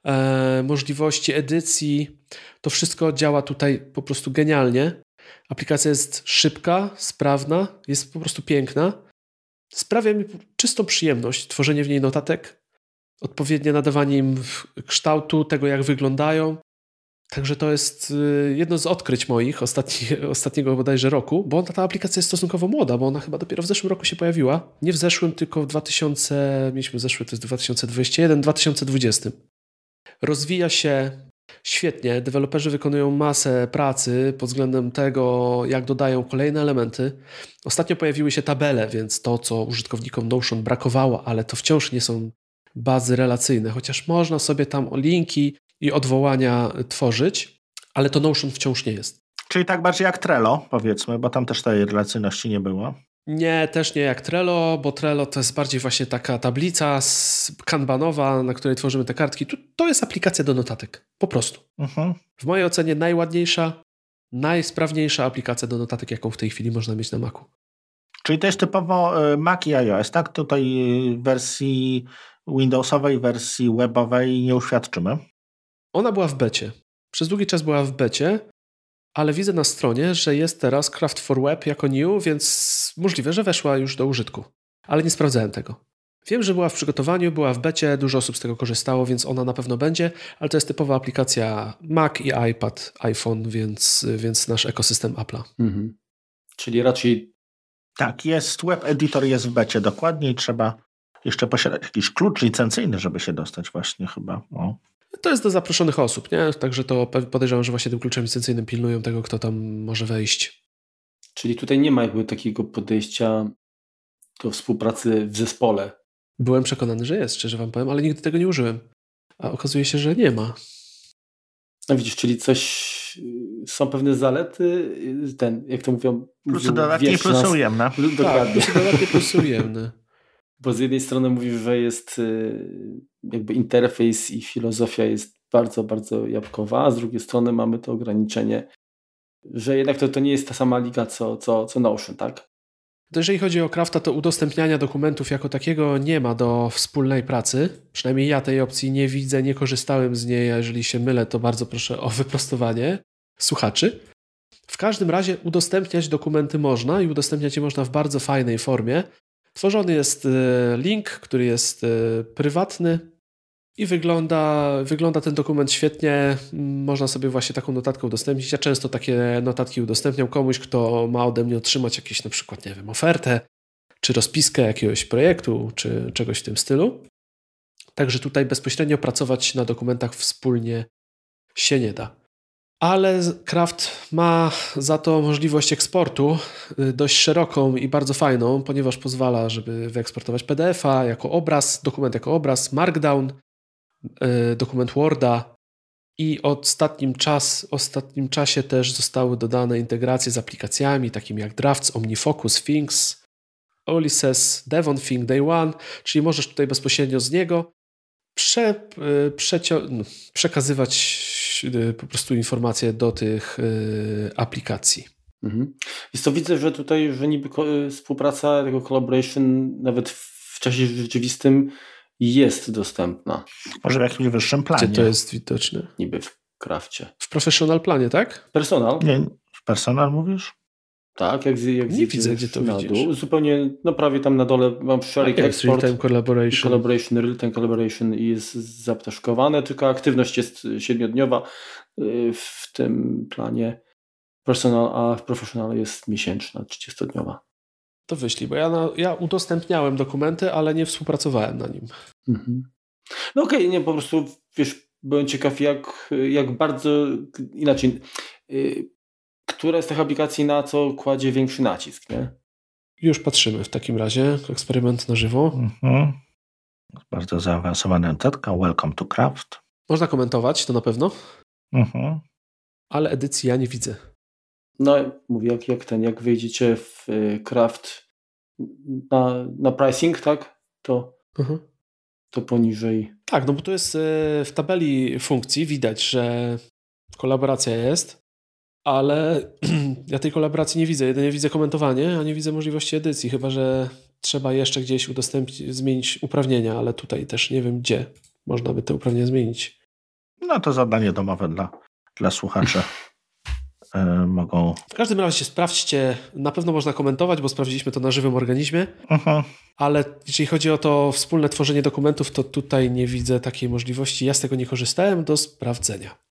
e, możliwości edycji, to wszystko działa tutaj po prostu genialnie. Aplikacja jest szybka, sprawna, jest po prostu piękna. Sprawia mi czystą przyjemność tworzenie w niej notatek, odpowiednie nadawanie im kształtu, tego jak wyglądają, Także to jest y, jedno z odkryć moich ostatni, ostatniego bodajże roku, bo ta aplikacja jest stosunkowo młoda, bo ona chyba dopiero w zeszłym roku się pojawiła. Nie w zeszłym, tylko w 2000, mieliśmy zeszły, to jest 2021, 2020. Rozwija się świetnie, deweloperzy wykonują masę pracy pod względem tego, jak dodają kolejne elementy. Ostatnio pojawiły się tabele, więc to, co użytkownikom Notion brakowało, ale to wciąż nie są bazy relacyjne, chociaż można sobie tam linki i odwołania tworzyć, ale to Notion wciąż nie jest. Czyli tak bardziej jak Trello, powiedzmy, bo tam też tej relacyjności nie było. Nie, też nie jak Trello, bo Trello to jest bardziej właśnie taka tablica kanbanowa, na której tworzymy te kartki. To jest aplikacja do notatek, po prostu. Uh-huh. W mojej ocenie najładniejsza, najsprawniejsza aplikacja do notatek, jaką w tej chwili można mieć na Macu. Czyli to jest typowo y, Mac i iOS, tak? Tutaj w wersji Windowsowej, wersji webowej nie uświadczymy. Ona była w becie. Przez długi czas była w becie, ale widzę na stronie, że jest teraz Craft for Web jako new, więc możliwe, że weszła już do użytku. Ale nie sprawdzałem tego. Wiem, że była w przygotowaniu, była w becie, dużo osób z tego korzystało, więc ona na pewno będzie, ale to jest typowa aplikacja Mac i iPad, iPhone, więc, więc nasz ekosystem Apple'a. Mhm. Czyli raczej. Tak, jest web editor, jest w becie dokładnie i trzeba jeszcze posiadać jakiś klucz licencyjny, żeby się dostać właśnie chyba. O. To jest do zaproszonych osób, nie? Także to podejrzewam, że właśnie tym kluczem licencyjnym pilnują tego, kto tam może wejść. Czyli tutaj nie ma jakby takiego podejścia do współpracy w zespole. Byłem przekonany, że jest, szczerze wam powiem, ale nigdy tego nie użyłem. A okazuje się, że nie ma. No widzisz, czyli coś, są pewne zalety, ten, jak to mówią... Plusy dodatnie plusy ujemne. Dokładnie. Tak, plusy dodatnie, plusy ujemne. Bo z jednej strony mówisz, że jest y, jakby interfejs i filozofia jest bardzo, bardzo jabłkowa, a z drugiej strony mamy to ograniczenie, że jednak to, to nie jest ta sama liga co, co, co Notion, tak? To jeżeli chodzi o Crafta, to udostępniania dokumentów jako takiego nie ma do wspólnej pracy. Przynajmniej ja tej opcji nie widzę, nie korzystałem z niej. A jeżeli się mylę, to bardzo proszę o wyprostowanie słuchaczy. W każdym razie udostępniać dokumenty można i udostępniać je można w bardzo fajnej formie. Tworzony jest e, link, który jest e, prywatny i wygląda, wygląda ten dokument świetnie. Można sobie właśnie taką notatkę udostępnić. Ja często takie notatki udostępniam komuś, kto ma ode mnie otrzymać jakieś na przykład, nie wiem, ofertę, czy rozpiskę jakiegoś projektu, czy czegoś w tym stylu. Także tutaj bezpośrednio pracować na dokumentach wspólnie się nie da ale Craft ma za to możliwość eksportu y, dość szeroką i bardzo fajną, ponieważ pozwala, żeby wyeksportować PDF-a jako obraz, dokument jako obraz, Markdown, y, dokument Worda. I ostatnim, czas, ostatnim czasie też zostały dodane integracje z aplikacjami takimi jak Drafts, OmniFocus, Things, Ulysses, Devon Think Day One, czyli możesz tutaj bezpośrednio z niego prze, y, przekazywać y, po prostu informacje do tych y, aplikacji. Mhm. Jest to widzę, że tutaj, że niby współpraca tego collaboration nawet w czasie rzeczywistym jest dostępna. Może w jakimś wyższym planie. Gdzie to jest widoczne? Niby w krafcie. W professional planie, tak? Personal? Nie, w personal mówisz? Tak, jak, jak nie widzę, gdzie to na widzisz. Dół. Zupełnie, no prawie tam na dole mam sharing export. Real-time collaboration. Collaboration, real-time collaboration i jest zaptaszkowane, tylko aktywność jest siedmiodniowa y, w tym planie personal, a w professional jest miesięczna, 30-dniowa. To wyślij, bo ja, na, ja udostępniałem dokumenty, ale nie współpracowałem na nim. Mhm. No okej, okay, nie, po prostu wiesz, byłem ciekaw jak, jak bardzo inaczej y, która z tych aplikacji na co kładzie większy nacisk, nie? Już patrzymy w takim razie. Eksperyment na żywo. Mhm. Bardzo zaawansowana notatka. Welcome to Craft. Można komentować, to na pewno. Mhm. Ale edycji ja nie widzę. No, mówię, jak, jak ten, jak wejdziecie w y, Craft na, na pricing, tak? To, mhm. to poniżej. Tak, no bo tu jest y, w tabeli funkcji widać, że kolaboracja jest ale ja tej kolaboracji nie widzę. Jedynie widzę komentowanie, a nie widzę możliwości edycji, chyba że trzeba jeszcze gdzieś udostępnić, zmienić uprawnienia, ale tutaj też nie wiem gdzie można by te uprawnienia zmienić. No to zadanie domowe dla, dla słuchaczy. Yy, mogą. W każdym razie sprawdźcie, na pewno można komentować, bo sprawdziliśmy to na żywym organizmie, uh -huh. ale jeśli chodzi o to wspólne tworzenie dokumentów, to tutaj nie widzę takiej możliwości. Ja z tego nie korzystałem do sprawdzenia.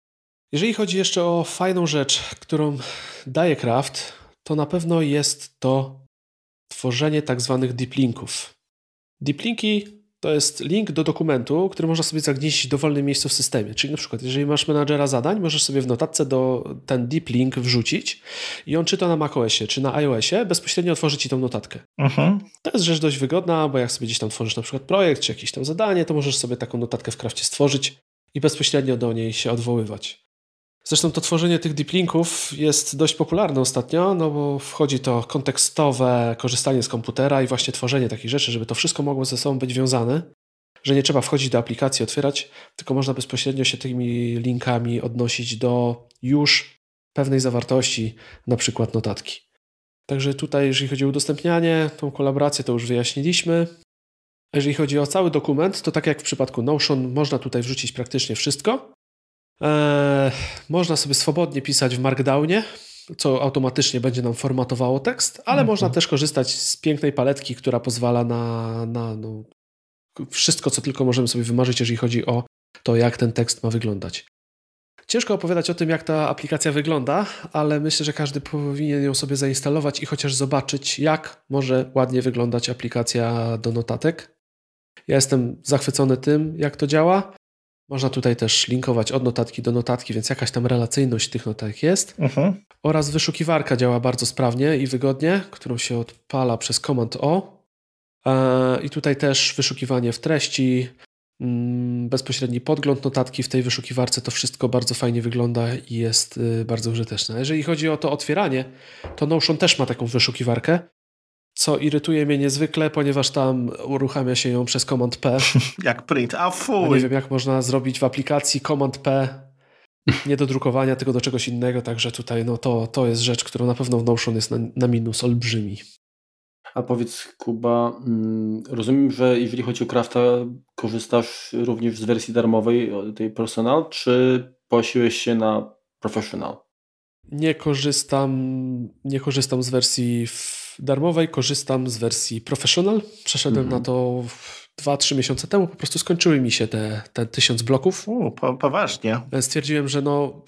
Jeżeli chodzi jeszcze o fajną rzecz, którą daje Craft, to na pewno jest to tworzenie tak zwanych deep linków. Deep linki to jest link do dokumentu, który można sobie zagnieść w dowolnym miejscu w systemie. Czyli na przykład, jeżeli masz menadżera zadań, możesz sobie w notatce do ten deep link wrzucić i on czy to na macOSie, czy na iOSie, bezpośrednio otworzy ci tą notatkę. Uh-huh. To jest rzecz dość wygodna, bo jak sobie gdzieś tam tworzysz na przykład projekt, czy jakieś tam zadanie, to możesz sobie taką notatkę w Crafcie stworzyć i bezpośrednio do niej się odwoływać. Zresztą to tworzenie tych deep linków jest dość popularne ostatnio, no bo wchodzi to kontekstowe korzystanie z komputera i właśnie tworzenie takich rzeczy, żeby to wszystko mogło ze sobą być wiązane, że nie trzeba wchodzić do aplikacji, otwierać, tylko można bezpośrednio się tymi linkami odnosić do już pewnej zawartości, na przykład notatki. Także tutaj, jeżeli chodzi o udostępnianie, tą kolaborację to już wyjaśniliśmy. Jeżeli chodzi o cały dokument, to tak jak w przypadku Notion, można tutaj wrzucić praktycznie wszystko. Eee, można sobie swobodnie pisać w Markdownie, co automatycznie będzie nam formatowało tekst, ale mhm. można też korzystać z pięknej paletki, która pozwala na, na no, wszystko, co tylko możemy sobie wymarzyć, jeżeli chodzi o to, jak ten tekst ma wyglądać. Ciężko opowiadać o tym, jak ta aplikacja wygląda, ale myślę, że każdy powinien ją sobie zainstalować i chociaż zobaczyć, jak może ładnie wyglądać aplikacja do notatek. Ja jestem zachwycony tym, jak to działa. Można tutaj też linkować od notatki do notatki, więc jakaś tam relacyjność tych notatek jest. Uh-huh. Oraz wyszukiwarka działa bardzo sprawnie i wygodnie, którą się odpala przez Command O. E, I tutaj też wyszukiwanie w treści, mm, bezpośredni podgląd notatki w tej wyszukiwarce, to wszystko bardzo fajnie wygląda i jest y, bardzo użyteczne. Jeżeli chodzi o to otwieranie, to Notion też ma taką wyszukiwarkę, co irytuje mnie niezwykle, ponieważ tam uruchamia się ją przez Command P. jak print, a fuj! nie wiem, jak można zrobić w aplikacji Command P nie do drukowania, tylko do czegoś innego, także tutaj no to, to jest rzecz, którą na pewno w Notion jest na, na minus olbrzymi. A powiedz Kuba, mm, rozumiem, że jeżeli chodzi o Crafta, korzystasz również z wersji darmowej, tej Personal, czy posiłeś się na Professional? Nie korzystam, nie korzystam z wersji darmowej, korzystam z wersji Professional. Przeszedłem mm -hmm. na to 2-3 miesiące temu, po prostu skończyły mi się te, te tysiąc bloków. U, po, poważnie. Stwierdziłem, że no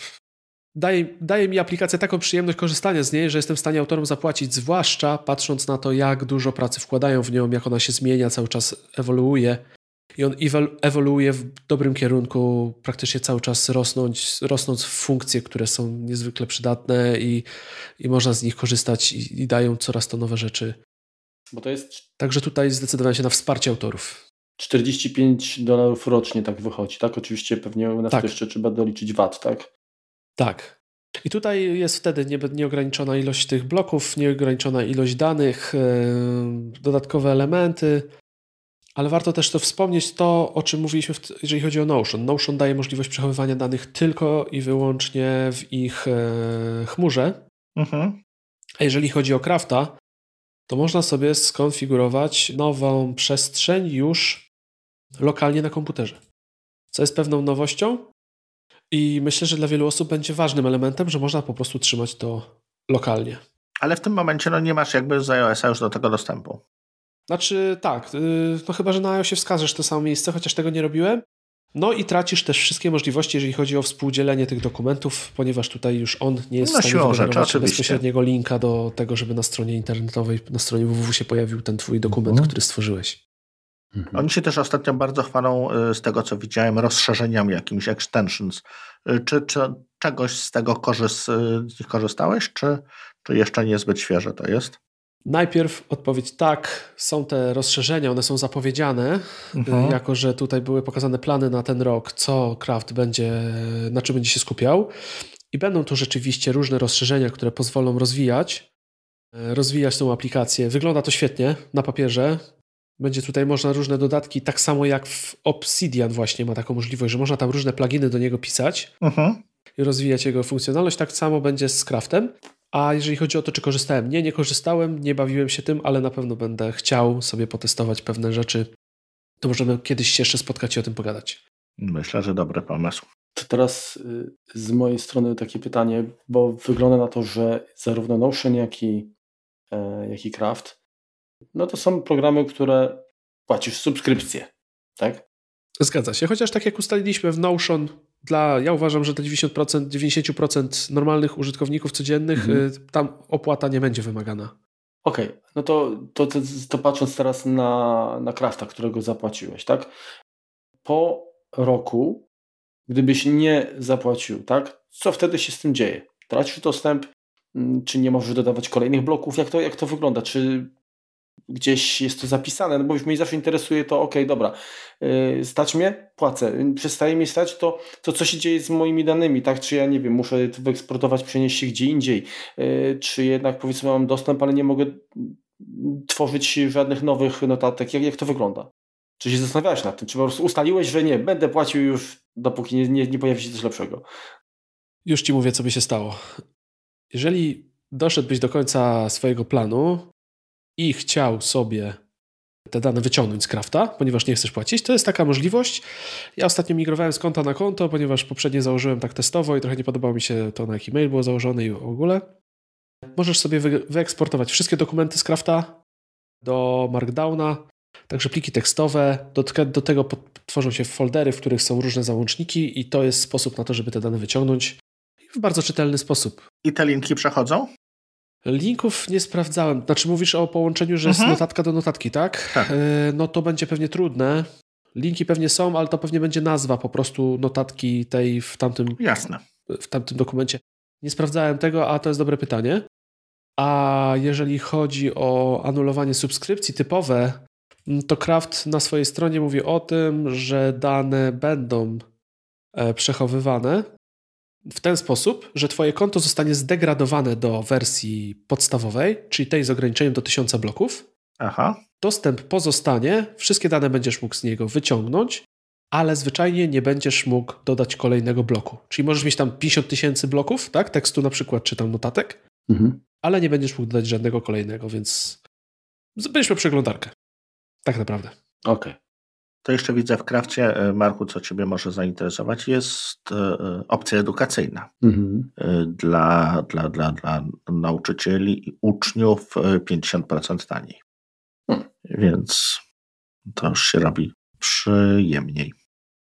daje, daje mi aplikacja taką przyjemność korzystania z niej, że jestem w stanie autorom zapłacić, zwłaszcza patrząc na to, jak dużo pracy wkładają w nią, jak ona się zmienia, cały czas ewoluuje. I on ewoluuje w dobrym kierunku, praktycznie cały czas rosnąć, rosnąc w funkcje, które są niezwykle przydatne i, i można z nich korzystać i, i dają coraz to nowe rzeczy. Bo to jest. Także tutaj zdecydowałem się na wsparcie autorów. 45 dolarów rocznie tak wychodzi, tak? Oczywiście pewnie u nas tak. jeszcze trzeba doliczyć VAT, tak? Tak. I tutaj jest wtedy nieograniczona ilość tych bloków, nieograniczona ilość danych, dodatkowe elementy, ale warto też to wspomnieć to, o czym mówiliśmy, jeżeli chodzi o Notion. Notion daje możliwość przechowywania danych tylko i wyłącznie w ich e, chmurze. Mhm. A jeżeli chodzi o Crafta, to można sobie skonfigurować nową przestrzeń już lokalnie na komputerze. Co jest pewną nowością, i myślę, że dla wielu osób będzie ważnym elementem, że można po prostu trzymać to lokalnie. Ale w tym momencie no, nie masz jakby z iOS-a już do tego dostępu. Znaczy tak, y, no chyba, że na iOSie wskażesz to samo miejsce, chociaż tego nie robiłem. No i tracisz też wszystkie możliwości, jeżeli chodzi o współdzielenie tych dokumentów, ponieważ tutaj już on nie jest no, w stanie wygenerować bezpośredniego linka do tego, żeby na stronie internetowej, na stronie www się pojawił ten twój dokument, mhm. który stworzyłeś. Mhm. Oni się też ostatnio bardzo chwalą, y, z tego co widziałem, rozszerzeniami jakimiś extensions. Y, czy, czy czegoś z tego korzyst, korzystałeś, czy, czy jeszcze niezbyt świeże to jest? Najpierw odpowiedź tak, są te rozszerzenia, one są zapowiedziane, mhm. jako że tutaj były pokazane plany na ten rok, co Kraft będzie, na czym będzie się skupiał. I będą to rzeczywiście różne rozszerzenia, które pozwolą rozwijać, rozwijać tą aplikację. Wygląda to świetnie na papierze. Będzie tutaj można różne dodatki, tak samo jak w Obsidian właśnie ma taką możliwość, że można tam różne pluginy do niego pisać uh-huh. i rozwijać jego funkcjonalność. Tak samo będzie z Craftem. A jeżeli chodzi o to, czy korzystałem, nie, nie korzystałem, nie bawiłem się tym, ale na pewno będę chciał sobie potestować pewne rzeczy. To możemy kiedyś się jeszcze spotkać i o tym pogadać. Myślę, że dobry pomysł. To teraz y, z mojej strony takie pytanie, bo wygląda na to, że zarówno Notion, jak i, e, jak i Craft no to są programy, które płacisz subskrypcję, tak? Zgadza się, chociaż tak jak ustaliliśmy w Notion, dla, ja uważam, że dla 90%, 90% normalnych użytkowników codziennych mhm. Y, tam opłata nie będzie wymagana. Okej, okay. no to, to, to, to, patrząc teraz na, na Crafta, którego zapłaciłeś, tak? Po roku, gdybyś nie zapłacił, tak? Co wtedy się z tym dzieje? Tracisz dostęp? Mm, czy nie możesz dodawać kolejnych bloków? Jak to, jak to wygląda? Czy gdzieś jest to zapisane, no bo już mnie zawsze interesuje to, ok, dobra, yy, stać mnie, płacę, przestaje mi stać, to, to co się dzieje z moimi danymi, tak, czy ja nie wiem, muszę to wyeksportować, przenieść się gdzie indziej, yy, czy jednak powiedzmy mam dostęp, ale nie mogę tworzyć żadnych nowych notatek, jak, jak to wygląda? Czy się zastanawiałeś nad tym, czy po prostu ustaliłeś, że nie, będę płacił już, dopóki nie, nie, nie pojawi się coś lepszego? Już Ci mówię, co by się stało. Jeżeli doszedłbyś do końca swojego planu, i chciał sobie te dane wyciągnąć z Crafta, ponieważ nie chcesz płacić, to jest taka możliwość. Ja ostatnio migrowałem z konta na konto, ponieważ poprzednio założyłem tak testowo i trochę nie podobało mi się to, na jaki mail było założone i w ogóle. Możesz sobie wyeksportować wszystkie dokumenty z Crafta do Markdowna Także pliki tekstowe, do, do tego tworzą się foldery, w których są różne załączniki i to jest sposób na to, żeby te dane wyciągnąć w bardzo czytelny sposób. I te linki przechodzą? Linków nie sprawdzałem. Znaczy mówisz o połączeniu, że mhm. jest notatka do notatki, tak? tak? E, no to będzie pewnie trudne. Linki pewnie są, ale to pewnie będzie nazwa po prostu notatki tej w tamtym, Jasne. W tamtym dokumencie. Nie sprawdzałem tego, a to jest dobre pytanie. A jeżeli chodzi o anulowanie subskrypcji typowe, mm, to Kraft na swojej stronie mówi o tym, że dane będą e, przechowywane w ten sposób, że Twoje konto zostanie zdegradowane do wersji podstawowej, czyli tej z ograniczeniem do 1000 bloków. Aha. Dostęp pozostanie, wszystkie dane będziesz mógł z niego wyciągnąć, ale zwyczajnie nie będziesz mógł dodać kolejnego bloku. Czyli możesz mieć tam 50 tysięcy bloków, tak? Tekstu na przykład, czy tam notatek, mhm. ale nie będziesz mógł dodać żadnego kolejnego, więc będziesz miał przeglądarkę. Tak naprawdę. Okej. Okay. To jeszcze widzę w krawcie, e, Marku, co Ciebie może zainteresować, jest e, e, opcja edukacyjna mhm. dla, dla, dla, dla nauczycieli i uczniów 50% taniej. Hmm. Więc to już się robi przyjemniej.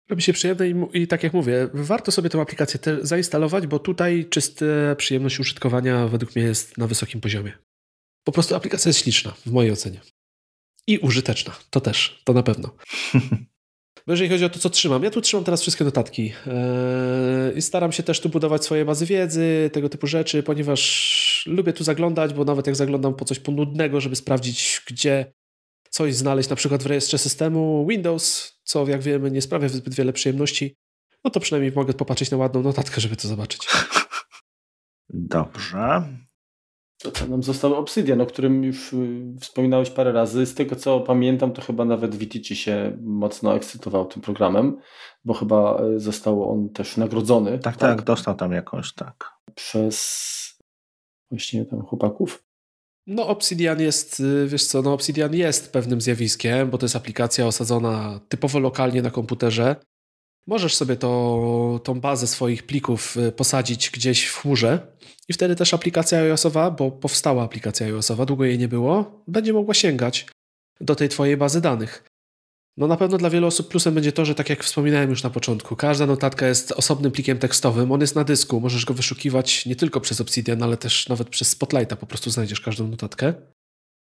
Robi się przyjemnie i, i, tak jak mówię, warto sobie tę aplikację zainstalować, bo tutaj czysta przyjemność użytkowania według mnie jest na wysokim poziomie. Po prostu aplikacja jest śliczna, w mojej ocenie. I użyteczna, to też, to na pewno. Bo jeżeli chodzi o to, co trzymam, ja tu trzymam teraz wszystkie notatki yy, i staram się też tu budować swoje bazy wiedzy, tego typu rzeczy, ponieważ lubię tu zaglądać, bo nawet jak zaglądam po coś ponudnego, żeby sprawdzić, gdzie coś znaleźć, na przykład w rejestrze systemu Windows, co jak wiemy nie sprawia zbyt wiele przyjemności, no to przynajmniej mogę popatrzeć na ładną notatkę, żeby to zobaczyć. Dobrze. To co nam został Obsidian, o którym już y, wspominałeś parę razy. Z tego co pamiętam, to chyba nawet Vitici się mocno ekscytował tym programem, bo chyba y, został on też nagrodzony. Tak, tak, tak dostał tam jakąś, tak. Przez właśnie tam chłopaków. No Obsidian jest, y, wiesz co, no Obsidian jest pewnym zjawiskiem, bo to jest aplikacja osadzona typowo lokalnie na komputerze. Możesz sobie to, tą bazę swoich plików y, posadzić gdzieś w chmurze i wtedy też aplikacja iOSowa, bo powstała aplikacja iOSowa, długo jej nie było, będzie mogła sięgać do tej twojej bazy danych. No na pewno dla wielu osób plusem będzie to, że tak jak wspominałem już na początku, każda notatka jest osobnym plikiem tekstowym, on jest na dysku, możesz go wyszukiwać nie tylko przez Obsidian, ale też nawet przez Spotlighta po prostu znajdziesz każdą notatkę.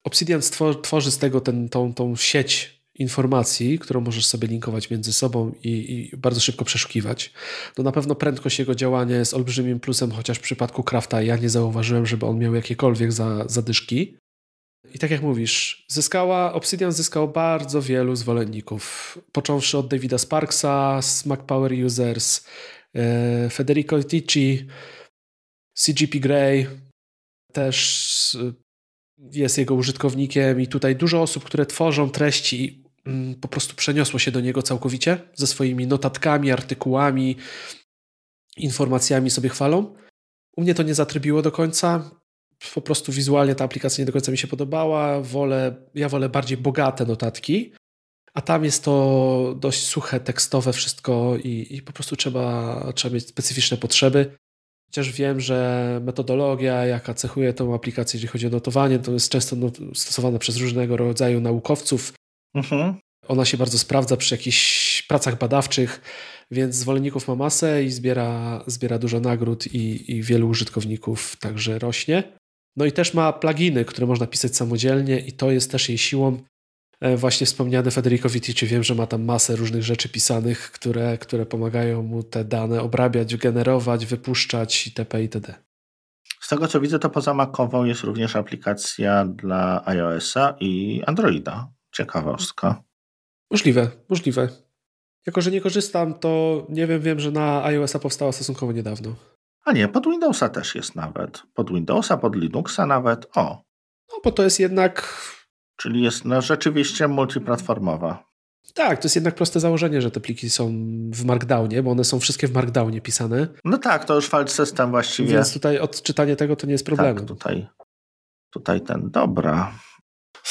Obsidian tworzy z tego ten, tą, tą sieć informacji, którą możesz sobie linkować między sobą i, i, bardzo szybko przeszukiwać. No na pewno prędkość jego działania jest olbrzymim plusem, chociaż w przypadku Crafta ja nie zauważyłem, żeby on miał jakiekolwiek za, zadyszki. I tak jak mówisz, zyskała, Obsidian zyskał bardzo wielu zwolenników, począwszy od Davida Sparksa, Mac Power Users, e, Federico Ticci, CGP Grey, też e, jest jego użytkownikiem i tutaj dużo osób, które tworzą treści po prostu przeniosło się do niego całkowicie ze swoimi notatkami, artykułami, informacjami sobie chwalą. U mnie to nie zatrybiło do końca. Po prostu wizualnie ta aplikacja nie do końca mi się podobała. Wolę, ja wolę bardziej bogate notatki, a tam jest to dość suche, tekstowe wszystko i, i po prostu trzeba, trzeba mieć specyficzne potrzeby. Chociaż wiem, że metodologia, jaka cechuje tą aplikację, jeżeli chodzi o notowanie, to jest często stosowana przez różnego rodzaju naukowców, Mhm. Ona się bardzo sprawdza przy jakichś pracach badawczych, więc zwolenników ma masę i zbiera, zbiera dużo nagród i, i wielu użytkowników także rośnie. No i też ma pluginy, które można pisać samodzielnie i to jest też jej siłą. E, właśnie wspomniany Federico Vitici, wiem, że ma tam masę różnych rzeczy pisanych, które, które pomagają mu te dane obrabiać, generować, wypuszczać itp. itd. Z tego co widzę, to poza Macową jest również aplikacja dla iOS-a i Androida. Ciekawostka. Możliwe, możliwe. Jako, że nie korzystam, to nie wiem, wiem, że na iOS-a powstała stosunkowo niedawno. A nie, pod Windowsa też jest nawet. Pod Windowsa, pod Linuxa nawet. O. No, bo to jest jednak. Czyli jest no, rzeczywiście multiplatformowa. Tak, to jest jednak proste założenie, że te pliki są w Markdownie, bo one są wszystkie w Markdownie pisane. No tak, to już file system właściwie. Więc tutaj odczytanie tego to nie jest problemem. Tak, tutaj, tutaj ten, dobra.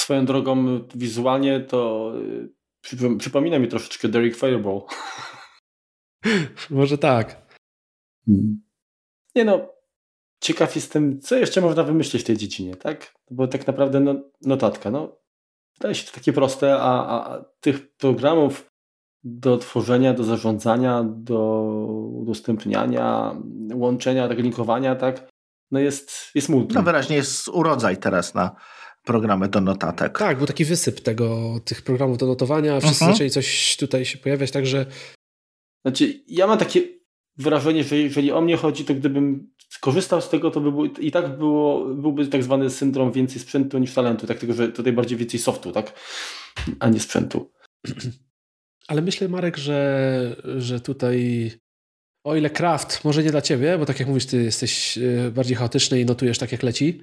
Swoją drogą wizualnie to y, przypomina mi troszeczkę Derek Fireball. Może tak. Hmm. Nie no, ciekaw jestem, co jeszcze można wymyślić w tej dziedzinie, tak? Bo tak naprawdę no, notatka, no wydaje się to takie proste, a, a tych programów do tworzenia, do zarządzania, do udostępniania, łączenia, tak, linkowania, tak, no jest, jest multum. No wyraźnie jest urodzaj teraz na programy do notatek. Tak, był taki wysyp tego, tych programów do notowania, wszyscy uh-huh. zaczęli coś tutaj się pojawiać, także... Znaczy, ja mam takie wrażenie, że jeżeli o mnie chodzi, to gdybym skorzystał z tego, to by było, i tak było, byłby tak zwany syndrom więcej sprzętu niż talentu, tak, tylko że tutaj bardziej więcej softu, tak, a nie sprzętu. Ale myślę, Marek, że, że tutaj o ile craft, może nie dla ciebie, bo tak jak mówisz, ty jesteś e, bardziej chaotyczny i notujesz tak jak leci,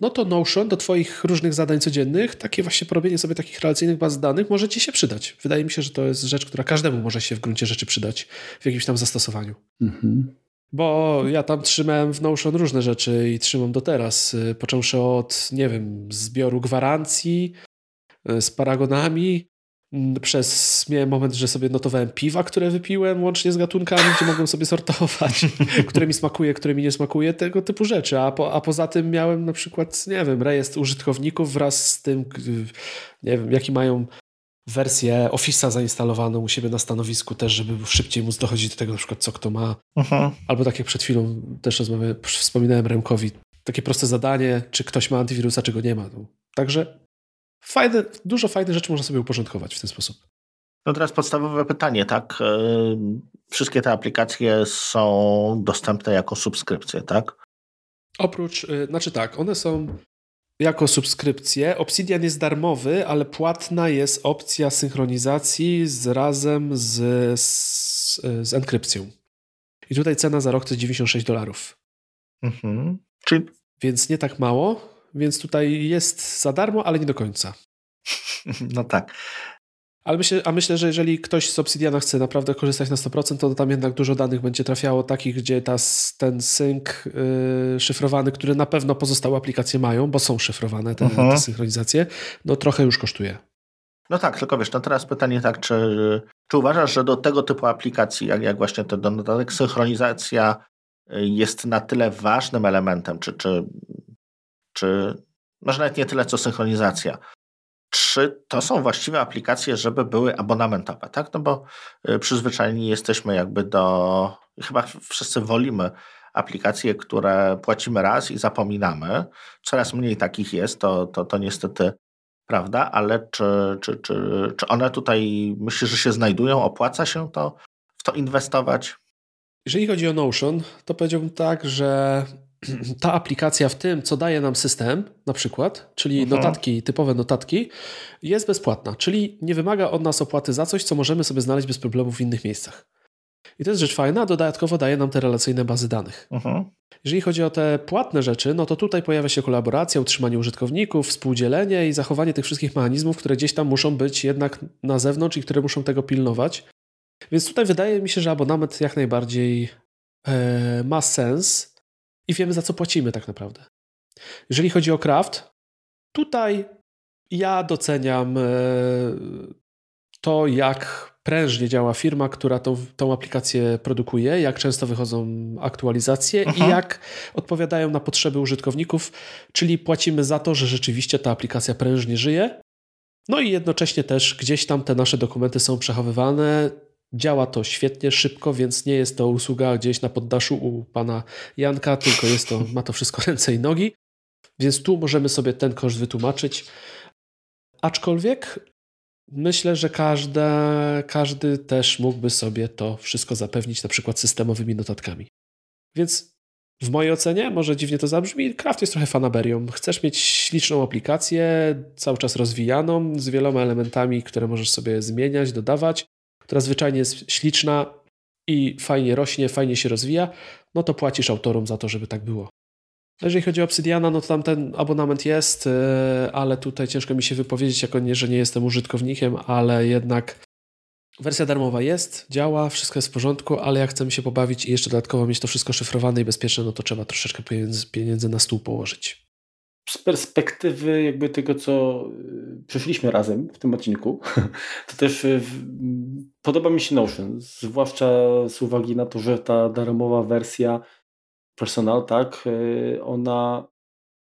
no to Notion do Twoich różnych zadań codziennych, takie właśnie porobienie sobie takich relacyjnych baz danych może Ci się przydać. Wydaje mi się, że to jest rzecz, która każdemu może się w gruncie rzeczy przydać w jakimś tam zastosowaniu. Mhm. Bo ja tam trzymałem w Notion różne rzeczy i trzymam do teraz. Y, począwszy od, nie wiem, zbioru gwarancji y, z paragonami, przez miałem moment, że sobie notowałem piwa, które wypiłem, łącznie z gatunkami, gdzie mogłem sobie sortować, które mi smakuje, które mi nie smakuje, tego typu rzeczy. A, po, a poza tym miałem na przykład, nie wiem, rejestr użytkowników wraz z tym, nie wiem, jaki mają wersję Office'a zainstalowaną u siebie na stanowisku też, żeby szybciej móc dochodzić do tego na przykład, co kto ma. Uh-huh. Albo tak jak przed chwilą też rozmawiałem, wspominałem Remkowi, takie proste zadanie, czy ktoś ma antywirusa, czy go nie ma. No. Także fajne, dużo fajnych rzeczy można sobie uporządkować w ten sposób. No teraz podstawowe pytanie, tak? E, wszystkie te aplikacje są dostępne jako subskrypcje, tak? Oprócz, y, znaczy tak, one są jako subskrypcję. Obsidian jest darmowy, ale płatna jest opcja synchronizacji z razem z, z, z enkrypcją. I tutaj cena za rok to jest 96 dolarów. Mhm. Czyli... Więc nie tak mało, więc tutaj jest za darmo, ale nie do końca. No tak. Ale myślę, a myślę, że jeżeli ktoś z Obsidiana chce naprawdę korzystać na 100%, to tam jednak dużo danych będzie trafiało, takich, gdzie ta, ten sync yy, szyfrowany, który na pewno pozostałe aplikacje mają, bo są szyfrowane te, uh -huh. te synchronizacje, no trochę już kosztuje. No tak, tylko wiesz, no teraz pytanie tak, czy, czy uważasz, że do tego typu aplikacji, jak, jak właśnie te dodatek synchronizacja y, jest na tyle ważnym elementem, czy, czy, czy może nawet nie tyle co synchronizacja, czy to są właściwe aplikacje, żeby były abonamentowe, tak? No bo y, przyzwyczajeni jesteśmy jakby do, chyba wszyscy wolimy aplikacje, które płacimy raz i zapominamy. Coraz mniej takich jest, to, to, to niestety prawda, ale czy, czy, czy, czy one tutaj myślisz, że się znajdują? Opłaca się to w to inwestować? Jeżeli chodzi o Notion, to powiedziałbym tak, że ta aplikacja w tym, co daje nam system, na przykład, czyli mhm. notatki, typowe notatki, jest bezpłatna, czyli nie wymaga od nas opłaty za coś, co możemy sobie znaleźć bez problemu w innych miejscach. I to jest rzecz fajna, dodatkowo daje nam te relacyjne bazy danych. Mhm. Jeżeli chodzi o te płatne rzeczy, no to tutaj pojawia się kolaboracja, utrzymanie użytkowników, współdzielenie i zachowanie tych wszystkich mechanizmów, które gdzieś tam muszą być jednak na zewnątrz i które muszą tego pilnować. Więc tutaj wydaje mi się, że abonament jak najbardziej e, ma sens i wiemy za co płacimy tak naprawdę. Jeżeli chodzi o craft, tutaj ja doceniam e, to, jak prężnie działa firma, która tą, tą aplikację produkuje, jak często wychodzą aktualizacje Aha. i jak odpowiadają na potrzeby użytkowników, czyli płacimy za to, że rzeczywiście ta aplikacja prężnie żyje. No i jednocześnie też gdzieś tam te nasze dokumenty są przechowywane, Działa to świetnie, szybko, więc nie jest to usługa gdzieś na poddaszu u pana Janka, tylko jest to, ma to wszystko ręce i nogi. Więc tu możemy sobie ten koszt wytłumaczyć. Aczkolwiek myślę, że każda, każdy też mógłby sobie to wszystko zapewnić, na przykład systemowymi notatkami. Więc w mojej ocenie, może dziwnie to zabrzmi, Craft jest trochę fanaberią. Chcesz mieć śliczną aplikację, cały czas rozwijaną, z wieloma elementami, które możesz sobie zmieniać, dodawać, która zwyczajnie jest śliczna i fajnie rośnie, fajnie się rozwija, no to płacisz autorom za to, żeby tak było. Jeżeli chodzi o Obsidiana, no to tam ten abonament jest, e, ale tutaj ciężko mi się wypowiedzieć, jako nie, że nie jestem użytkownikiem, ale jednak wersja darmowa jest, działa, wszystko jest w porządku, ale jak chcemy się pobawić i jeszcze dodatkowo mieć to wszystko szyfrowane i bezpieczne, no to trzeba troszeczkę pieniędzy, pieniędzy na stół położyć z perspektywy jakby tego, co y, przeszliśmy razem w tym odcinku, to też y, podoba mi się Notion, zwłaszcza z uwagi na to, że ta darmowa wersja Personal, tak, y, ona,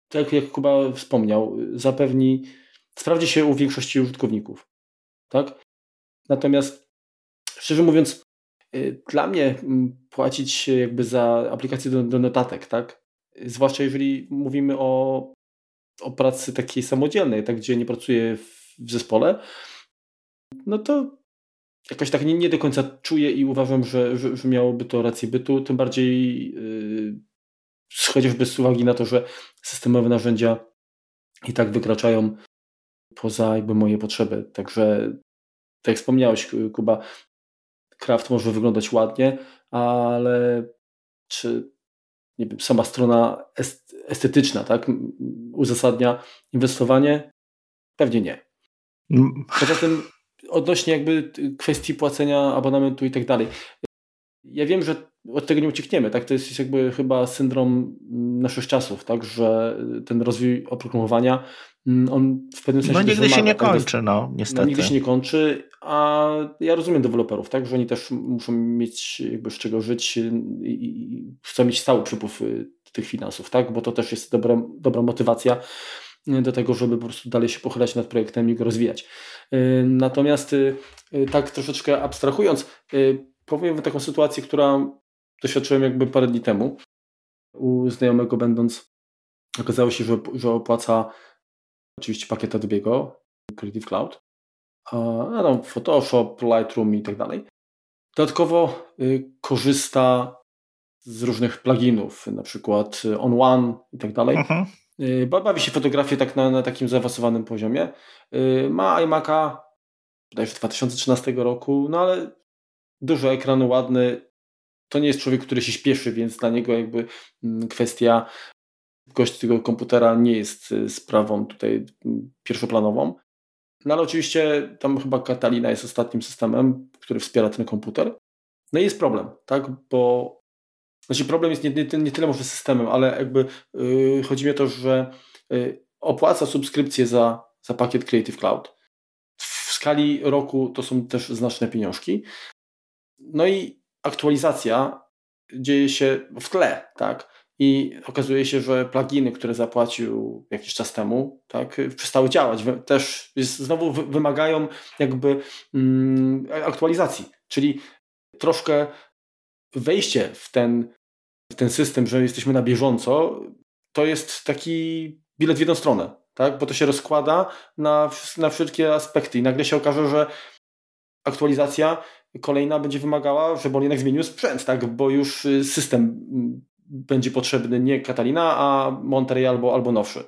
tak jak Kuba wspomniał, zapewni sprawdzi się u większości użytkowników. Tak? Natomiast szczerze mówiąc, dla mnie płacić jakby za aplikację do, do notatek, tak? Zwłaszcza jeżeli mówimy o, o pracy takiej samodzielnej, tak, gdzie nie pracuję w, zespole, no to jakoś tak nie, nie do końca czuję i uważam, że, że, że miałoby to rację bytu, tym bardziej yy, chociażby z uwagi na to, że systemowe narzędzia i tak wykraczają poza jakby moje potrzeby. Także tak jak wspomniałeś, Kuba, Kraft może wyglądać ładnie, ale czy nie wiem, sama strona estetyczna tak, uzasadnia inwestowanie? Pewnie nie. Poza tym odnośnie jakby kwestii płacenia abonamentu i tak dalej. Ja wiem, że od tego nie uciekniemy, tak? To jest jakby chyba syndrom naszych czasów, tak? Że ten rozwój oprogramowania mm, on w pewnym sensie. No nigdy się nie tak? kończy, no niestety. No, nigdy się nie kończy, a ja rozumiem deweloperów, tak? Że oni też muszą mieć jakby z czego żyć i chcą mieć stały przypływ y, tych finansów, tak? Bo to też jest dobra, dobra motywacja do tego, żeby po prostu dalej się pochylać nad projektem i go rozwijać. Y, natomiast y, tak troszeczkę abstrahując, powiem taką sytuację, która doświadczyłem jakby parę dni temu u znajomego będąc. Okazało się, że, że opłaca oczywiście pakiet Adobe'ego, Creative Cloud, a tam Photoshop, Lightroom i tak dalej. Dodatkowo korzysta z różnych pluginów, na przykład On One i tak dalej. Mhm. Y, bawi się fotografię tak na, na takim zaawansowanym poziomie. Y, ma iMac'a bodajże 2013 roku, no ale duży ekran, ładny. To nie jest człowiek, który się śpieszy, więc dla niego jakby mm, kwestia gości tego komputera nie jest y, sprawą tutaj mm, pierwszoplanową. No ale oczywiście tam chyba Catalina jest ostatnim systemem, który wspiera ten komputer. No i jest problem, tak? Bo znaczy problem jest nie, nie, nie tyle może systemem, ale jakby yy, chodzi mi o to, że yy, opłaca subskrypcję za, za pakiet Creative Cloud. W skali roku to są też znaczne pieniążki. No i aktualizacja dzieje się w tle, tak? I okazuje się, że pluginy, które zapłacił jakiś czas temu, tak, przestały działać. Też znowu wymagają jakby mm, aktualizacji. Czyli troszkę wejście w ten, ten system, że jesteśmy na bieżąco, to jest taki bilet w jedną stronę, tak? bo to się rozkłada na, na wszystkie aspekty i nagle się okaże, że aktualizacja kolejna będzie wymagała, żeby on jednak zmienił sprzęt, tak? bo już y, system mm, będzie potrzebny nie Catalina, a Monterey albo, albo nowszy.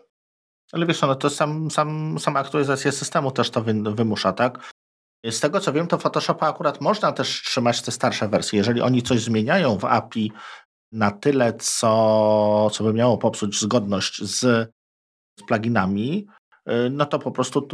Ale wiesz, no to sam, sam, sama aktualizacja systemu też to wymusza, tak? Z tego co wiem, to Photoshopa akurat można też trzymać te starsze wersje. Jeżeli oni coś zmieniają w API na tyle, co, co by miało popsuć zgodność z, z pluginami, y, no to po prostu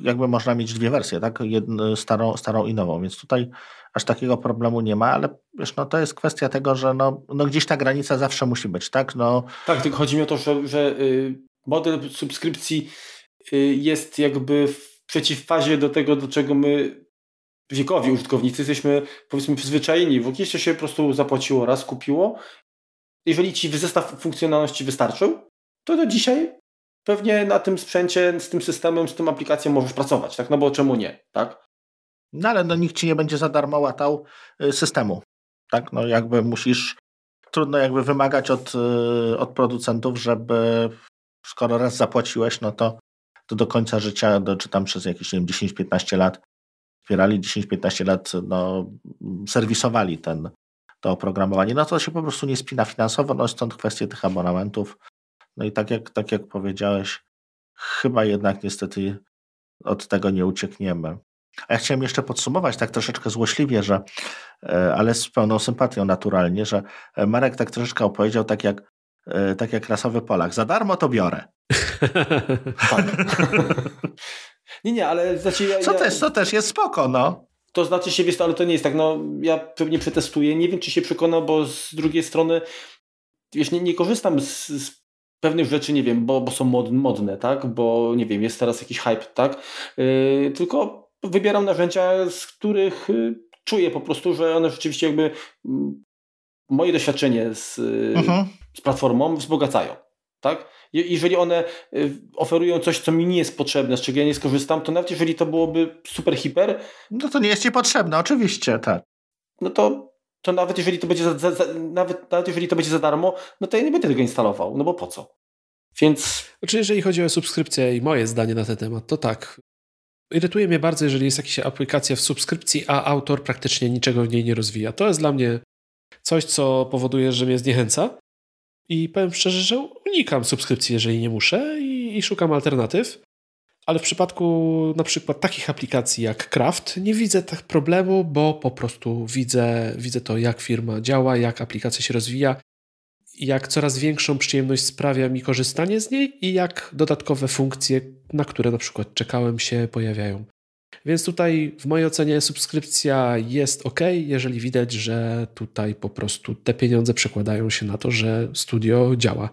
jakby można mieć dwie wersje, tak? Jedną, starą, starą i nową, więc tutaj aż takiego problemu nie ma, ale wiesz, no to jest kwestia tego, że no, no gdzieś ta granica zawsze musi być, tak? No... Tak, tylko chodzi mi o to, że, że y, model subskrypcji y, jest jakby w przeciwfazie do tego, do czego my wiekowi użytkownicy jesteśmy powiedzmy przyzwyczajeni. W Okieście się po prostu zapłaciło raz, kupiło. Jeżeli ci zestaw funkcjonalności wystarczył, to do dzisiaj pewnie na tym sprzęcie, z tym systemem, z tym aplikacją możesz pracować, tak? No bo czemu nie, tak? No ale no, nikt ci nie będzie za darmo łatał y, systemu. Tak, no jakby musisz, trudno jakby wymagać od, y, od producentów, żeby skoro raz zapłaciłeś, no to, to do końca życia, do, czy tam przez jakieś 10-15 lat wspierali, 10-15 lat no, serwisowali ten, to oprogramowanie, no to się po prostu nie spina finansowo, no stąd kwestie tych abonamentów. No i tak jak, tak jak powiedziałeś, chyba jednak niestety od tego nie uciekniemy. A ja chciałem jeszcze podsumować tak troszeczkę złośliwie, że, e, ale z pełną sympatią naturalnie, że e, Marek tak troszeczkę opowiedział tak jak, e, tak jak rasowy Polak. Za darmo to biorę. tak. nie, nie, ale znaczy ja, co, ja... Też, co też jest spoko, no. To znaczy się, wiesz, ale to nie jest tak, no ja pewnie przetestuję, nie wiem czy się przekona, bo z drugiej strony wiesz, nie, nie korzystam z, z pewnych rzeczy, nie wiem, bo, bo są modne, tak, bo nie wiem, jest teraz jakiś hype, tak, yy, tylko wybieram narzędzia, z których y, czuję po prostu, że one rzeczywiście jakby mm, moje doświadczenie z, y, mhm. z platformą wzbogacają. Tak? Jeżeli one y, oferują coś, co mi nie jest potrzebne, z czego ja nie skorzystam, to nawet jeżeli to byłoby super hiper. No to nie jest ci potrzebne, oczywiście, tak. No to, to nawet jeżeli to będzie za, za, za, nawet, nawet jeżeli to będzie za darmo, no to ja nie będę tego instalował, no bo po co? Więc. Znaczy, jeżeli chodzi o subskrypcję i moje zdanie na ten temat, to tak. Irytuje mnie bardzo, jeżeli jest jakaś aplikacja w subskrypcji, a autor praktycznie niczego w niej nie rozwija. To jest dla mnie coś, co powoduje, że mnie zniechęca. I powiem szczerze, że unikam subskrypcji, jeżeli nie muszę i, i szukam alternatyw. Ale w przypadku na przykład takich aplikacji jak Craft nie widzę tak problemu, bo po prostu widzę, widzę to, jak firma działa, jak aplikacja się rozwija, jak coraz większą przyjemność sprawia mi korzystanie z niej i jak dodatkowe funkcje, na które na przykład czekałem, się pojawiają. Więc tutaj w mojej ocenie subskrypcja jest ok, jeżeli widać, że tutaj po prostu te pieniądze przekładają się na to, że studio działa.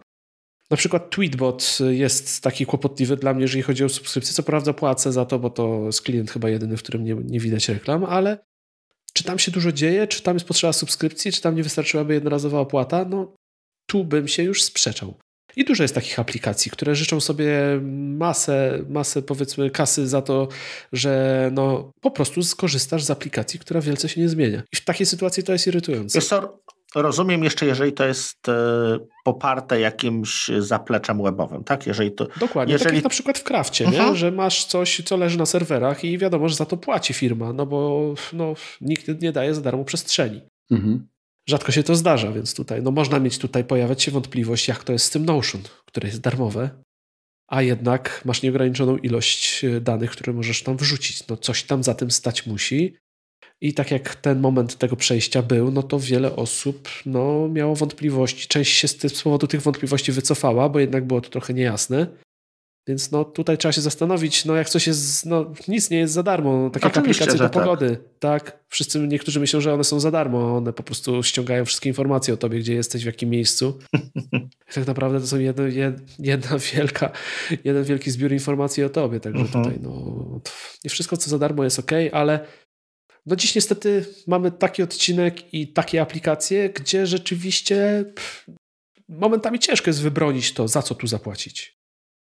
Na przykład Tweetbot jest taki kłopotliwy dla mnie, jeżeli chodzi o subskrypcję. Co prawda płacę za to, bo to jest klient chyba jedyny, w którym nie, nie widać reklam, ale czy tam się dużo dzieje, czy tam jest potrzeba subskrypcji, czy tam nie wystarczyłaby jednorazowa opłata? No tu bym się już sprzeczał. I dużo jest takich aplikacji, które życzą sobie masę, masę powiedzmy kasy za to, że no, po prostu skorzystasz z aplikacji, która wielce się nie zmienia. I w takiej sytuacji to jest irytujące. Jest to, rozumiem jeszcze, jeżeli to jest e, poparte jakimś zapleczem webowym, tak? Jeżeli to, Dokładnie, jeżeli... tak jak na przykład w Krafcie, mhm. nie? że masz coś, co leży na serwerach i wiadomo, że za to płaci firma, no bo no, nikt nie daje za darmo przestrzeni. Mhm. Rzadko się to zdarza, więc tutaj no można mieć tutaj pojawiać się wątpliwość, jak to jest z tym Notion, które jest darmowe, a jednak masz nieograniczoną ilość e, danych, które możesz tam wrzucić. No coś tam za tym stać musi. I tak jak ten moment tego przejścia był, no to wiele osób no, miało wątpliwości. Część się z, z powodu tych wątpliwości wycofała, bo jednak było to trochę niejasne. Więc no tutaj trzeba się zastanowić, no jak coś jest, no nic nie jest za darmo, no, tak jak aplikacje do tak. pogody, tak. Wszyscy, niektórzy myślą, że one są za darmo, one po prostu ściągają wszystkie informacje o tobie, gdzie jesteś, w jakim miejscu. tak naprawdę to są jedna, jedna wielka, jeden wielki zbiór informacji o tobie, także mhm. tutaj no nie wszystko, co za darmo jest ok, ale no dziś niestety mamy taki odcinek i takie aplikacje, gdzie rzeczywiście momentami ciężko jest wybronić to, za co tu zapłacić.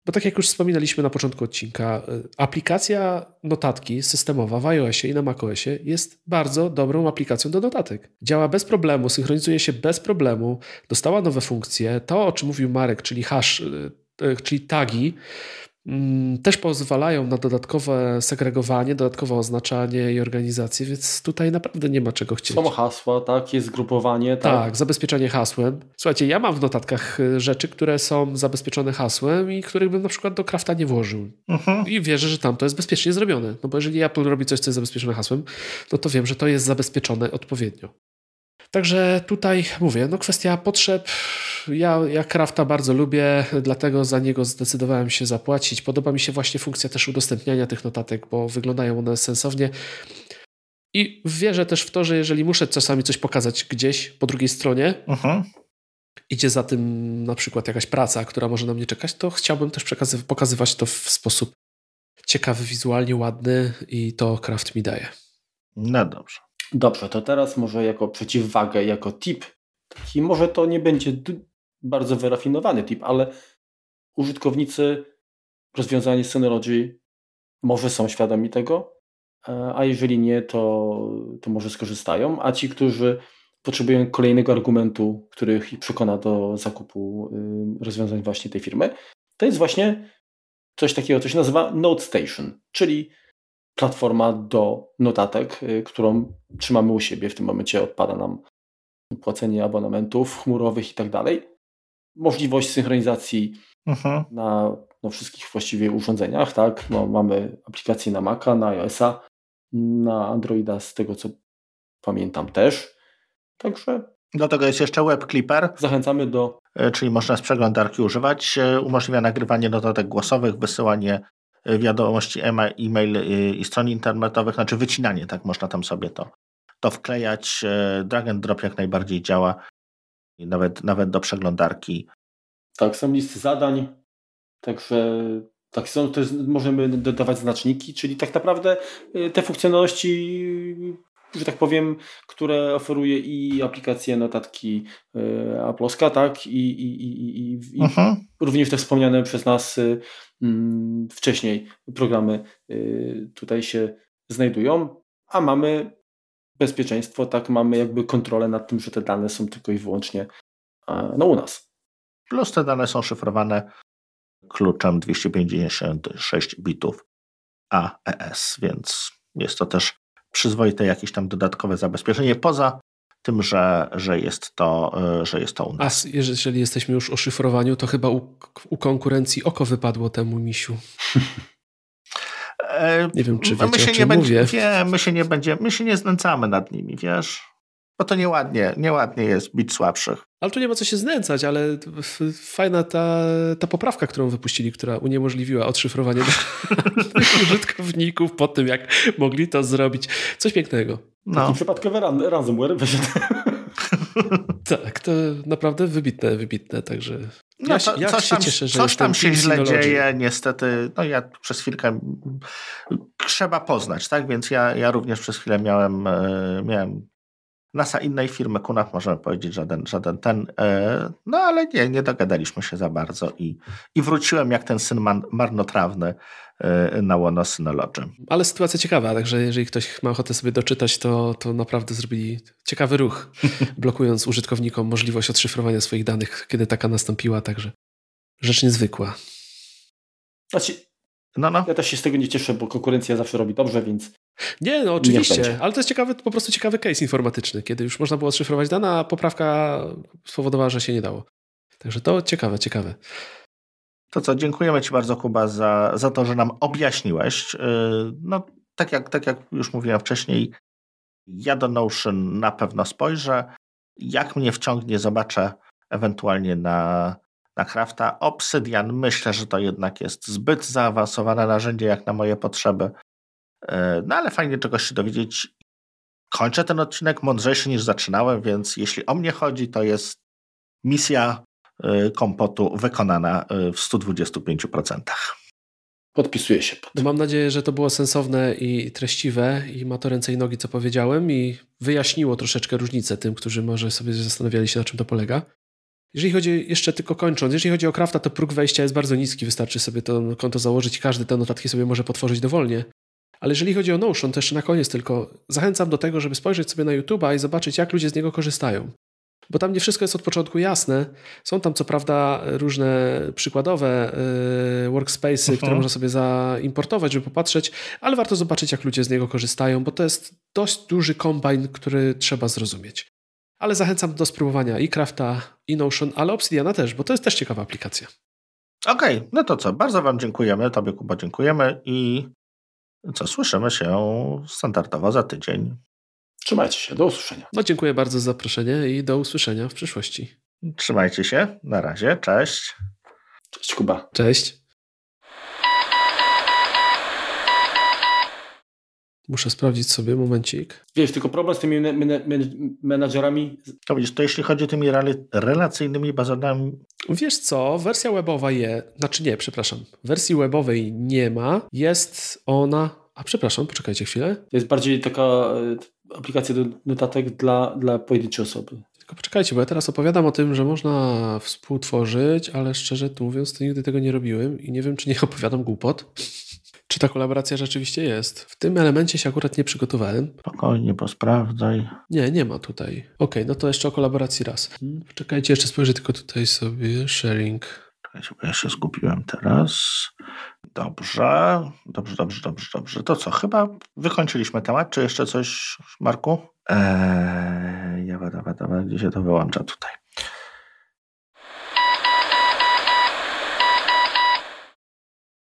Bo tak jak już wspominaliśmy na początku odcinka, y, aplikacja notatki systemowa w iOSie i na macOSie jest bardzo dobrą aplikacją do notatek. Działa bez problemu, synchronizuje się bez problemu, dostała nowe funkcje. To, o czym mówił Marek, czyli hash, y, y, czyli tagi, też pozwalają na dodatkowe segregowanie, dodatkowe oznaczanie i organizację, więc tutaj naprawdę nie ma czego chcieć. Są hasła, tak, jest zgrupowanie. Tak, tak zabezpieczenie hasłem. Słuchajcie, ja mam w notatkach y, rzeczy, które są zabezpieczone hasłem i których bym na przykład do Crafta nie włożył. Uh-huh. I wierzę, że tam to jest bezpiecznie zrobione. No bo jeżeli Apple robi coś, co jest zabezpieczone hasłem, no to wiem, że to jest zabezpieczone odpowiednio. Także tutaj mówię, no kwestia potrzeb. Ja, ja Crafta bardzo lubię, dlatego za niego zdecydowałem się zapłacić. Podoba mi się właśnie funkcja też udostępniania tych notatek, bo wyglądają one sensownie. I wierzę też w to, że jeżeli muszę czasami coś pokazać gdzieś po drugiej stronie, uh-huh. idzie za tym na przykład jakaś praca, która może na mnie czekać, to chciałbym też pokazywać to w sposób ciekawy, wizualnie ładny i to Craft mi daje. No dobrze. Dobrze, to teraz może jako przeciwwagę, jako tip, taki może to nie będzie bardzo wyrafinowany tip, ale użytkownicy rozwiązania Synology może są świadomi tego, e, a jeżeli nie, to, to może skorzystają, a ci, którzy potrzebują kolejnego argumentu, który ich przekona do zakupu y, rozwiązań właśnie tej firmy, to jest właśnie coś takiego, co się nazywa Note Station, czyli platforma do notatek, y, którą trzymamy u siebie. W tym momencie odpada nam płacenie abonamentów chmurowych i tak dalej. Możliwość synchronizacji mhm. na no, wszystkich właściwie urządzeniach, tak? No, mamy aplikacje na Maca, na iOS-a, na Androida z tego co pamiętam też. Także do tego jest jeszcze Web Clipper. Zachęcamy do. E, czyli można z przeglądarki używać. E, umożliwia nagrywanie notatek głosowych, wysyłanie wiadomości e-mail y, i stron internetowych, znaczy wycinanie, tak można tam sobie to, to wklejać. E, drag and drop jak najbardziej działa, nawet, nawet do przeglądarki. Tak, są listy zadań, także tak są, możemy dodawać znaczniki, czyli tak naprawdę y, te funkcjonalności że tak powiem, które oferuje i aplikacje notatki y, Apple'owska, tak, i, i, i, i, mhm. również te wspomniane przez nas wcześniej programy y, tutaj się znajdują, a mamy bezpieczeństwo, tak, mamy jakby kontrolę nad tym, że te dane są tylko i wyłącznie no, u nas. Plus te dane są szyfrowane kluczem 256 bitów AES, więc jest to też przyzwoite jakieś tam dodatkowe zabezpieczenie, poza tym, że, że, jest, to, e, że jest to u nas. A jeżeli jesteśmy już o szyfrowaniu, to chyba u, u konkurencji oko wypadło temu misiu. E, nie wiem, czy wiecie, my się nie będzie, wie, my się nie będzie, my się nie znęcamy nad nimi, wiesz? Bo to nieładnie, nieładnie jest bić słabszych. Ale tu nie ma co się znęcać, ale fajna ta, ta poprawka, którą wypuścili, która uniemożliwiła odszyfrowanie użytkowników po tym, jak mogli to zrobić. Coś pięknego. No. Taki przypadkowy ransomware wyszedł. tak, to naprawdę wybitne, wybitne, także no, to, ja coś się tam, cieszę, że coś tam się źle dzieje, niestety. No ja przez chwilkę trzeba poznać, tak? Więc ja, ja również przez chwilę miałem, e, miałem NASA innej firmy, Kunat możemy powiedzieć, żaden, żaden ten. E, no ale nie, nie dogadaliśmy się za bardzo i, i wróciłem jak ten syn man, marnotrawny e, na łono Synology. Ale sytuacja ciekawa, także jeżeli ktoś ma ochotę sobie doczytać, to, to naprawdę zrobili ciekawy ruch, blokując użytkownikom możliwość odszyfrowania swoich danych, kiedy taka nastąpiła, także rzecz niezwykła. Znaczy, no, no. Ja też się z tego nie cieszę, bo konkurencja zawsze robi dobrze, więc. Nie, no oczywiście, ale to jest ciekawy, po prostu ciekawy case informatyczny, kiedy już można było szyfrować dane, a poprawka spowodowała, że się nie dało. Także to ciekawe, ciekawe. To co, dziękujemy Ci bardzo, Kuba, za, za to, że nam objaśniłeś. Y, no, tak jak, tak jak już mówiłem wcześniej, ja do Notion na pewno spojrzę. Jak mnie wciągnie, zobaczę ewentualnie na, na Crafta. Obsydian myślę, że to jednak jest zbyt zaawansowane narzędzie jak na moje potrzeby. E, no ale fajnie czegoś się dowiedzieć. Kończę ten odcinek mądrzejszy niż zaczynałem, więc jeśli o mnie chodzi, to jest misja e, kompotu wykonana e, w 125%. Podpisuję się. Pod. Mam nadzieję, że to było sensowne i treściwe i ma to ręce i nogi, co powiedziałem i wyjaśniło troszeczkę różnicę tym, którzy może sobie zastanawiali się, na czym to polega. Jeżeli chodzi, jeszcze tylko kończąc, jeżeli chodzi o Crafta, to próg wejścia jest bardzo niski, wystarczy sobie to konto założyć i każdy te notatki sobie może potworzyć dowolnie. Ale jeżeli chodzi o Notion, to jeszcze na koniec tylko zachęcam do tego, żeby spojrzeć sobie na YouTube'a i zobaczyć, jak ludzie z niego korzystają. Bo tam nie wszystko jest od początku jasne. Są tam co prawda różne przykładowe yy, workspace'y, uh -huh. które można sobie zaimportować, żeby popatrzeć, ale warto zobaczyć, jak ludzie z niego korzystają, bo to jest dość duży kombajn, który trzeba zrozumieć. Ale zachęcam do spróbowania i Crafta, i Notion, ale Obsidiana też, bo to jest też ciekawa aplikacja. Okej, okay, no to co? Bardzo Wam dziękujemy. Tobie, Kuba, dziękujemy i co, słyszymy się standardowo za tydzień. Trzymajcie się, do usłyszenia. No dziękuję bardzo za zaproszenie i do usłyszenia w przyszłości. Trzymajcie się, na razie, cześć. Cześć Kuba. Cześć. Muszę sprawdzić sobie, momencik. Wiesz, tylko problem z tymi menadżerami. To widzisz, to jeśli chodzi o tymi relacyjnymi bazami. Wiesz co, wersja webowa je, znaczy nie, przepraszam, wersji webowej nie ma, jest ona, a przepraszam, poczekajcie chwilę. To jest bardziej taka e, aplikacja do notatek dla, dla pojedynczej osoby. Tylko poczekajcie, bo ja teraz opowiadam o tym, że można współtworzyć, ale szczerze mówiąc, to nigdy tego nie robiłem i nie wiem, czy nie opowiadam głupot. Czy ta kolaboracja rzeczywiście jest? W tym elemencie się akurat nie przygotowałem. Spokojnie, posprawdzaj. Nie, nie ma tutaj. Okej, okay, no to jeszcze o kolaboracji raz. Hmm, czekajcie, jeszcze spojrzę tylko tutaj sobie. Sharing. Czekajcie, bo ja się zgubiłem teraz. Dobrze, dobrze, dobrze, dobrze, dobrze. To co, chyba wykończyliśmy temat. Czy jeszcze coś, Marku? Eee, ja, wada, wada, gdzie się to wyłącza tutaj?